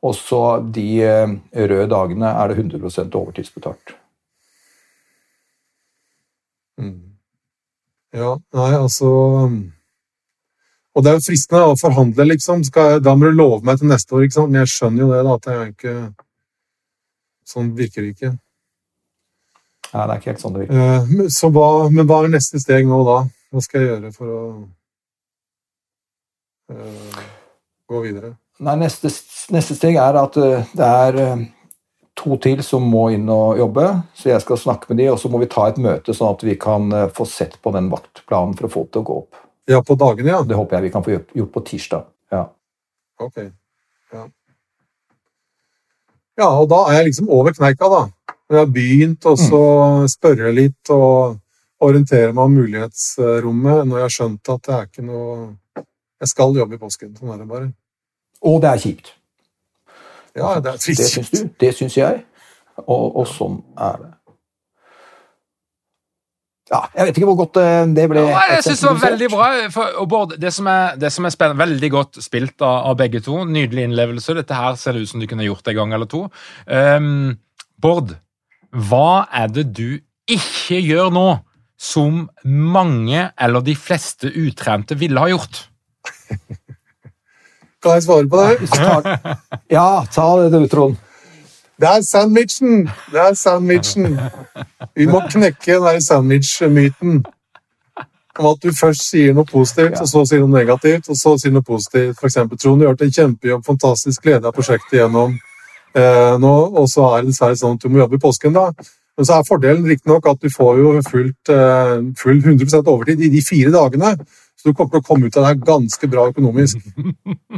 Og så de eh, røde dagene er det 100 overtidsbetalt. Mm. Ja, nei, altså Og det er jo fristende å forhandle, liksom. Jeg, da må du love meg til neste år, ikke sant? Men jeg skjønner jo det, da, at det er ikke Sånn virker det ikke. Nei, det er ikke helt sånn det virker. Eh, så hva, men hva er neste steg nå, da? Hva skal jeg gjøre for å uh, gå videre? Nei, neste, neste, steg er at uh, det er uh, to til som må inn og jobbe. Så jeg skal snakke med de, og så må vi ta et møte, sånn at vi kan få sett på den vaktplanen for å få det til å gå opp. Ja, på dagene, ja. Det håper jeg vi kan få gjort på tirsdag. Ja. Ok. Ja. ja, og da er jeg liksom over kneika, da. Jeg har begynt å mm. spørre litt og orientere meg om mulighetsrommet når jeg har skjønt at det er ikke noe Jeg skal jobbe i påsken. Sånn er det bare. Og det er kjipt. Ja, det er trist. Det syns du. Det syns jeg. Og, og, sånn er det. Ja, jeg vet ikke hvor godt eh, det ble. Ja, jeg syns det var veldig bra. For, Bård, det som er, det som er spennende, veldig godt spilt av, av, begge to. Nydelig innlevelse. Dette her ser det ut som du kunne gjort en gang eller to. Um, Bård, hva er det du ikke gjør nå som mange, eller de fleste utrente, ville ha gjort? Kan jeg svare på det? Ja, ta det du, Trond. Det er sandwichen! Det er sandwichen. Vi må knekke den der sandwich-myten. om at du først sier noe positivt, og så sier noe negativt, og så sier noe positivt. Eksempel, Trond, du har gjort en kjempejobb, fantastisk glede av prosjektet gjennom eh, nå, og så er det dessverre sånn at du må jobbe i påsken, da. Men så er fordelen riktignok at du får jo fullt, eh, full 100% overtid i de fire dagene. Så du kommer til å komme ut av det her ganske bra økonomisk.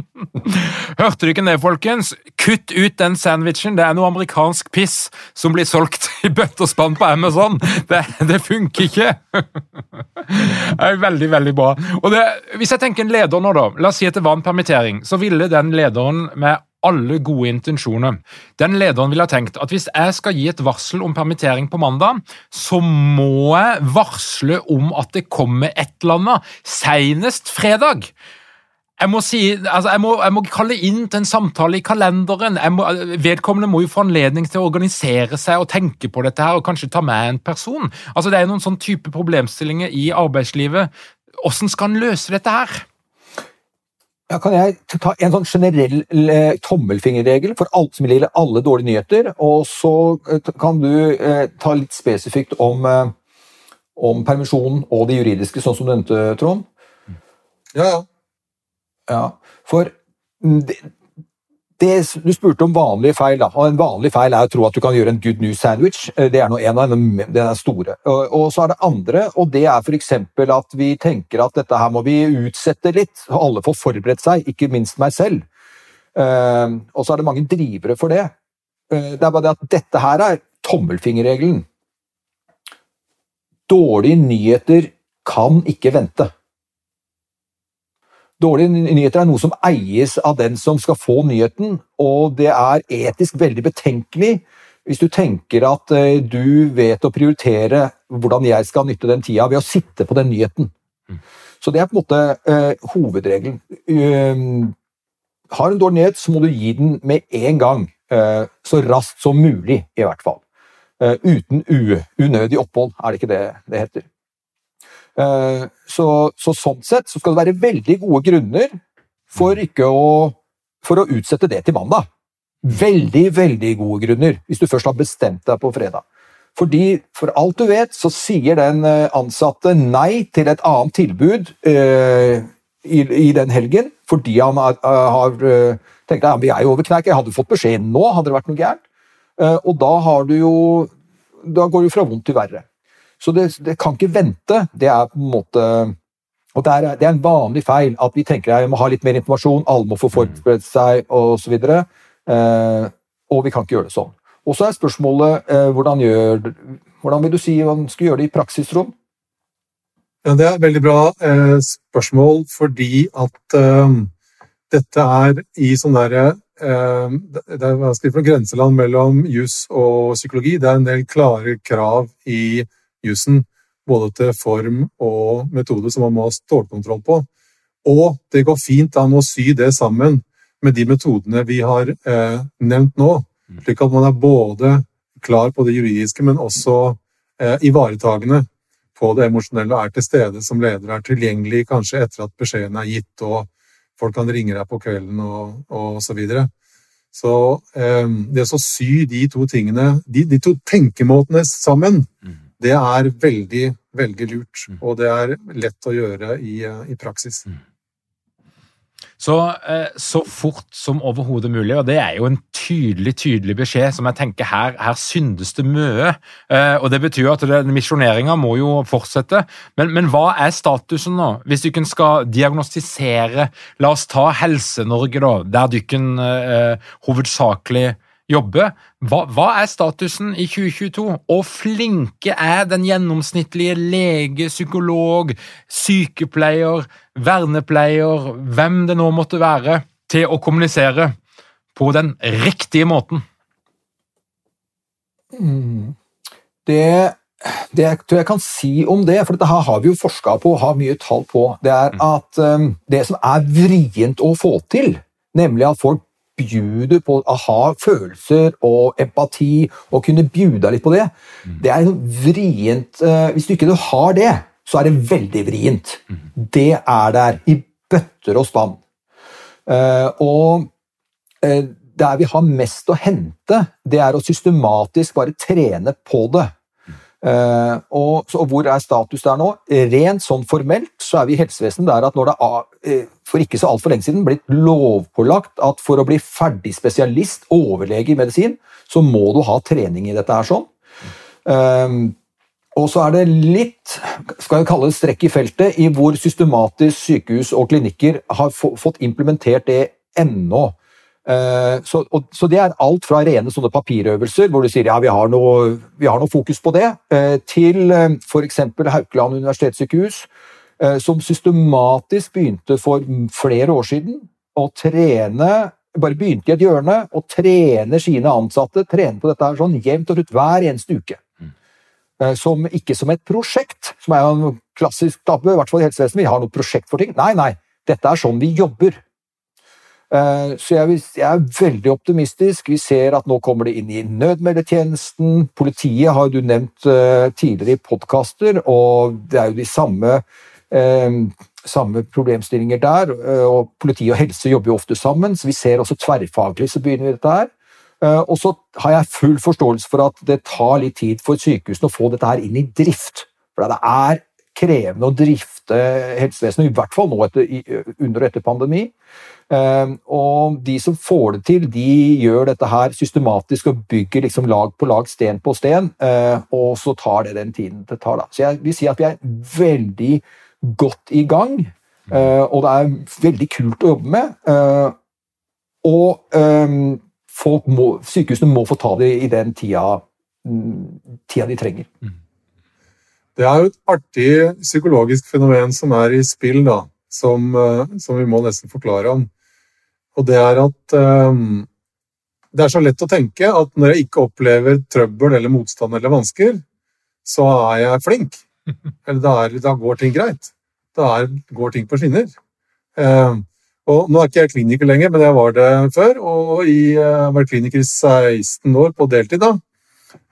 Hørte du ikke det, folkens? Kutt ut den sandwichen. Det er noe amerikansk piss som blir solgt i bøtte og spann på Amazon. Det, det funker ikke. Det er veldig, veldig bra. Det, hvis jeg tenker en leder nå, da. La oss si at det var en permittering. Så ville den lederen med alle gode intensjoner. Den lederen ville ha tenkt at hvis jeg skal gi et varsel om permittering på mandag, så må jeg varsle om at det kommer et eller annet senest fredag. Jeg må, si, altså jeg, må, jeg må kalle inn til en samtale i kalenderen. Må, vedkommende må jo få anledning til å organisere seg og tenke på dette her, og kanskje ta med en person. Altså Det er noen sånn type problemstillinger i arbeidslivet. Hvordan skal en løse dette her? Ja, kan jeg ta en sånn generell tommelfingerregel for alt som gjelder alle dårlige nyheter, og så eh, kan du eh, ta litt spesifikt om, eh, om permisjonen og det juridiske, sånn som du nevnte, Trond? Ja, ja. Ja, for det, det, du spurte om vanlige feil, da. og en vanlig feil er å tro at du kan gjøre en good news sandwich. Eh, Det er noe en av de store. Og, og så er det andre, og det er f.eks. at vi tenker at dette her må vi utsette litt. og Alle får forberedt seg, ikke minst meg selv. Uh, og så er det mange drivere for det. Uh, det er bare det at dette her er tommelfingerregelen. Dårlige nyheter kan ikke vente. Dårlige nyheter er noe som eies av den som skal få nyheten, og det er etisk veldig betenkelig hvis du tenker at eh, du vet å prioritere hvordan jeg skal nytte den tida ved å sitte på den nyheten. Så det er på en måte uh, hovedregelen. Uh, har du en dårlig nyhet, så må du gi den med en gang. Uh, så raskt som mulig, i hvert fall. Uten unødig opphold, er det ikke det det heter. Eh, Så, så sånn sett så skal det være veldig gode grunner for ikke å for å utsette det til mandag. Veldig, veldig gode grunner, hvis du først har bestemt deg på fredag. Fordi, for alt du vet, så sier den eh, ansatte nei til et annet tilbud eh, i, i den helgen, fordi han har, har eh, tenkt at vi er jo over kneik, jeg hadde fått beskjed nå, hadde det vært noe gærent. Eh, og da har du jo Da går du fra vondt til verre. Så det, det kan ikke vente. Det er på en måte og det er, det er en vanlig feil at vi tenker at vi må ha litt mer informasjon, alle må få forberedt seg osv. Eh, og vi kan ikke gjøre det sånn. Og så er spørsmålet eh, hvordan, gjør, hvordan vil du si man skal gjøre det i praksisrom? Ja, Det er et veldig bra eh, spørsmål, fordi at eh, dette er i sånn derre eh, Det er si for grenseland mellom jus og psykologi. Det er en del klare krav i jussen, både til form og metode, som man må ha stålkontroll på. Og det går fint an å sy det sammen med de metodene vi har eh, nevnt nå, slik at man er både klar på det juridiske, men også eh, ivaretagende på det emosjonelle og er til stede som leder, er tilgjengelig kanskje etter at beskjeden er gitt og folk kan ringe deg på kvelden og, og så videre. Så eh, det å sy de to tingene, de, de to tenkemåtene sammen, det er veldig, veldig lurt. Og det er lett å gjøre i, eh, i praksis. Så, eh, så fort som overhodet mulig, og det er jo en tydelig tydelig beskjed som jeg tenker her, her syndes det mye. Eh, og Det betyr at misjoneringa må jo fortsette. Men, men hva er statusen nå? Hvis dere skal diagnostisere La oss ta Helse-Norge, da, der dere eh, hovedsakelig jobber. Hva, hva er statusen i 2022? Og flinke er den gjennomsnittlige lege, psykolog, sykepleier, vernepleier, hvem det nå måtte være, til å kommunisere på den riktige måten? Det, det jeg tror jeg kan si om det, for dette her har vi jo forska på og har mye tall på, det er at um, det som er vrient å få til, nemlig at folk bjuder på å ha følelser og empati og kunne bjuda litt på det, det er sånn vrient uh, Hvis du ikke du har det, så er det veldig vrient. Det er der, i bøtter og spann. Uh, og uh, der vi har mest å hente, det er å systematisk bare trene på det. Eh, og, så, og hvor er status der nå? Rent sånn formelt så er vi i helsevesenet der at når det er, eh, for ikke så altfor lenge siden blitt lovpålagt at for å bli ferdig spesialist, overlege i medisin, så må du ha trening i dette her sånn. Uh, og så er det litt skal vi kalle det strekk i feltet i hvor systematisk sykehus og klinikker har fått implementert det ennå. Uh, så, og, så, det er alt fra rene sånne papirøvelser, hvor du sier ja, vi har noe, vi har noe fokus på det, uh, til uh, f.eks. Haukeland universitetssykehus, som systematisk begynte for flere år siden å trene bare begynte i et hjørne og trene sine ansatte trene på dette her sånn jevnt og trutt hver eneste uke. Eh, som, ikke som et prosjekt, som er en klassisk tabbe, i hvert fall i helsevesenet. Vi har noe prosjekt for ting. Nei, nei, dette er sånn vi jobber. Eh, så jeg, er veldig optimistisk. Vi ser at nå kommer det inn i nødmeldetjenesten. Politiet har du nevnt eh, tidligere i podkaster, og det er jo de samme, samme problemstillinger der. Og politi og helse jobber jo ofte sammen, så vi ser også tverrfaglig så begynner vi dette her. Eh, og så har jeg full forståelse for at det tar litt tid for sykehusene å få dette her inn i drift. For det er krevende å drifte helsevesenet, i hvert fall nå etter, under og etter pandemi. Eh, og de som får det til, de gjør dette her systematisk og bygger liksom lag på lag, sten på sten, eh, og så tar det den tiden det tar. Da. Så jeg vil si at vi er veldig godt i gang, og det er veldig kult å jobbe med. Og må, sykehusene må få ta det i den tida, mm, tida de trenger. Det er jo et artig psykologisk fenomen som er i spill, da, som, eh, som vi må nesten forklare om. Og det er at um, det er så lett å tenke at når jeg ikke opplever trøbbel eller motstand eller vansker, så er jeg flink. Eller da, er, da går ting greit. Da er, går ting på skinner. Um, og nå er ikke jeg kliniker lenger, men jeg var det før. Og jeg har vært kliniker i 16 år på deltid. da.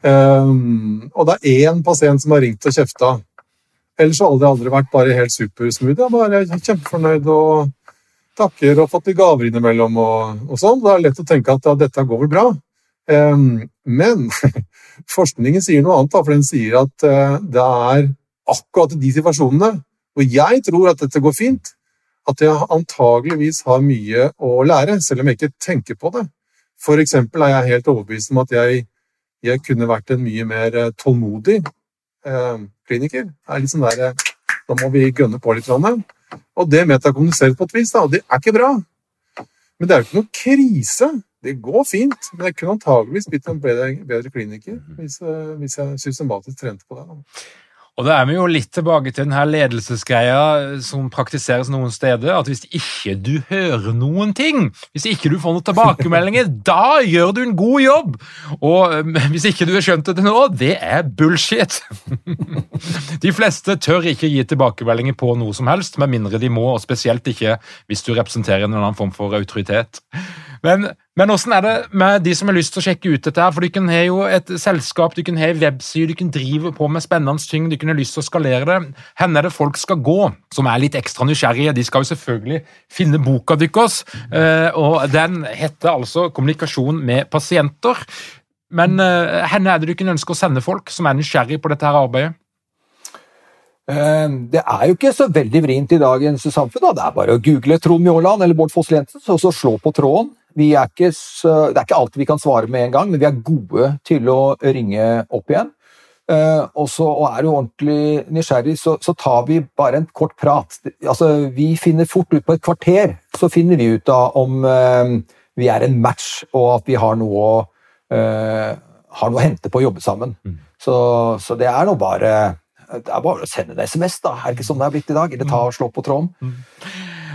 Um, og det er én pasient som har ringt og kjefta. Ellers har det aldri vært bare helt supersmoothie. Er bare kjempefornøyd og takker og fått litt gaver innimellom. og, og sånn. Det er lett å tenke at ja, dette går vel bra. Um, men forskningen sier noe annet, da, for den sier at uh, det er akkurat de situasjonene hvor jeg tror at dette går fint, at jeg antageligvis har mye å lære, selv om jeg ikke tenker på det. For eksempel er jeg helt overbevist om at jeg, jeg kunne vært en mye mer eh, tålmodig eh, kliniker. Det er litt sånn der, eh, Da må vi gønne på litt. Og det metakommuniserer på et vis, da, det er ikke bra. Men det er jo ikke noe krise. Det går fint, men jeg kunne antageligvis blitt en bedre, bedre kliniker hvis, hvis, jeg systematisk trente på det. Da. Og da er vi jo litt tilbake til denne ledelsesgreia som praktiseres noen steder. At hvis ikke du hører noen ting, hvis ikke du får noen tilbakemeldinger, da gjør du en god jobb! Og eh, hvis ikke du har skjønt det til nå, det er bullshit! De fleste tør ikke gi tilbakemeldinger på noe som helst, med mindre de må, og spesielt ikke hvis du representerer en eller annen form for autoritet. Men, men hvordan er det med de som har lyst til å sjekke ut dette? her? For Du kan ha jo et selskap, du kan ha en webside, kan drive på med spennende ting, du kunne lyst til å skalere det. Hvor er det folk skal gå, som er litt ekstra nysgjerrige? De skal jo selvfølgelig finne boka deres, eh, og den heter altså 'Kommunikasjon med pasienter'. Men hvor eh, er det du kan ønske å sende folk som er nysgjerrige på dette her arbeidet? Eh, det er jo ikke så veldig vrient i dagens samfunn. Da. Det er bare å google Trond Mjåland eller Bård Foss Jensen og så slå på tråden. Er så, det er ikke alltid vi kan svare med en gang, men vi er gode til å ringe opp igjen. Uh, og, så, og er du ordentlig nysgjerrig, så, så, tar vi bare en kort prat. Altså, vi finner fort ut på et kvarter så finner vi ut da om uh, vi er en match, og at vi har noe, uh, har noe å hente på å jobbe sammen. Mm. Så, så, det er nå bare det er bare å sende en SMS, da. Er det ikke sånn det er blitt i dag? Eller ta og slå på tråden. Mm.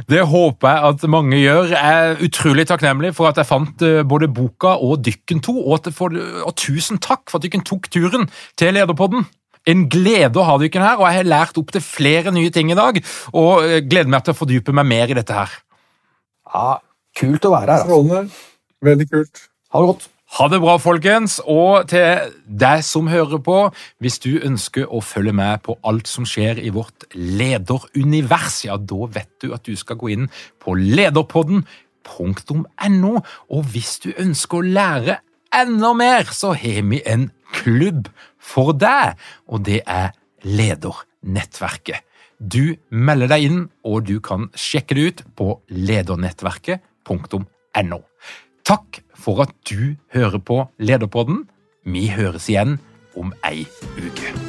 Det håper jeg at mange gjør. Jeg er utrolig takknemlig for at jeg fant eh, både boka og Dykken 2, og, for, og tusen takk for at dere tok turen til Lederpodden. En glede å ha dere her, og jeg har lært opp til flere nye ting i dag. Og eh, gleder meg til å fordype meg mer i dette her. Ja, kult å være her. Altså. Veldig kult. Ha det godt. Ha det bra, folkens. Og til deg som hører på, hvis du ønsker å følge med på alt som skjer i vårt lederunivers, ja, da vet du at du skal gå inn på lederpodden.no. Og hvis du ønsker å lære enda mer, så har vi en klubb for deg, og det er Ledernettverket. Du melder deg inn, og du kan sjekke det ut på ledernettverket.no. Takk for at du hører på Lederpodden. Vi høres igjen om ei uke.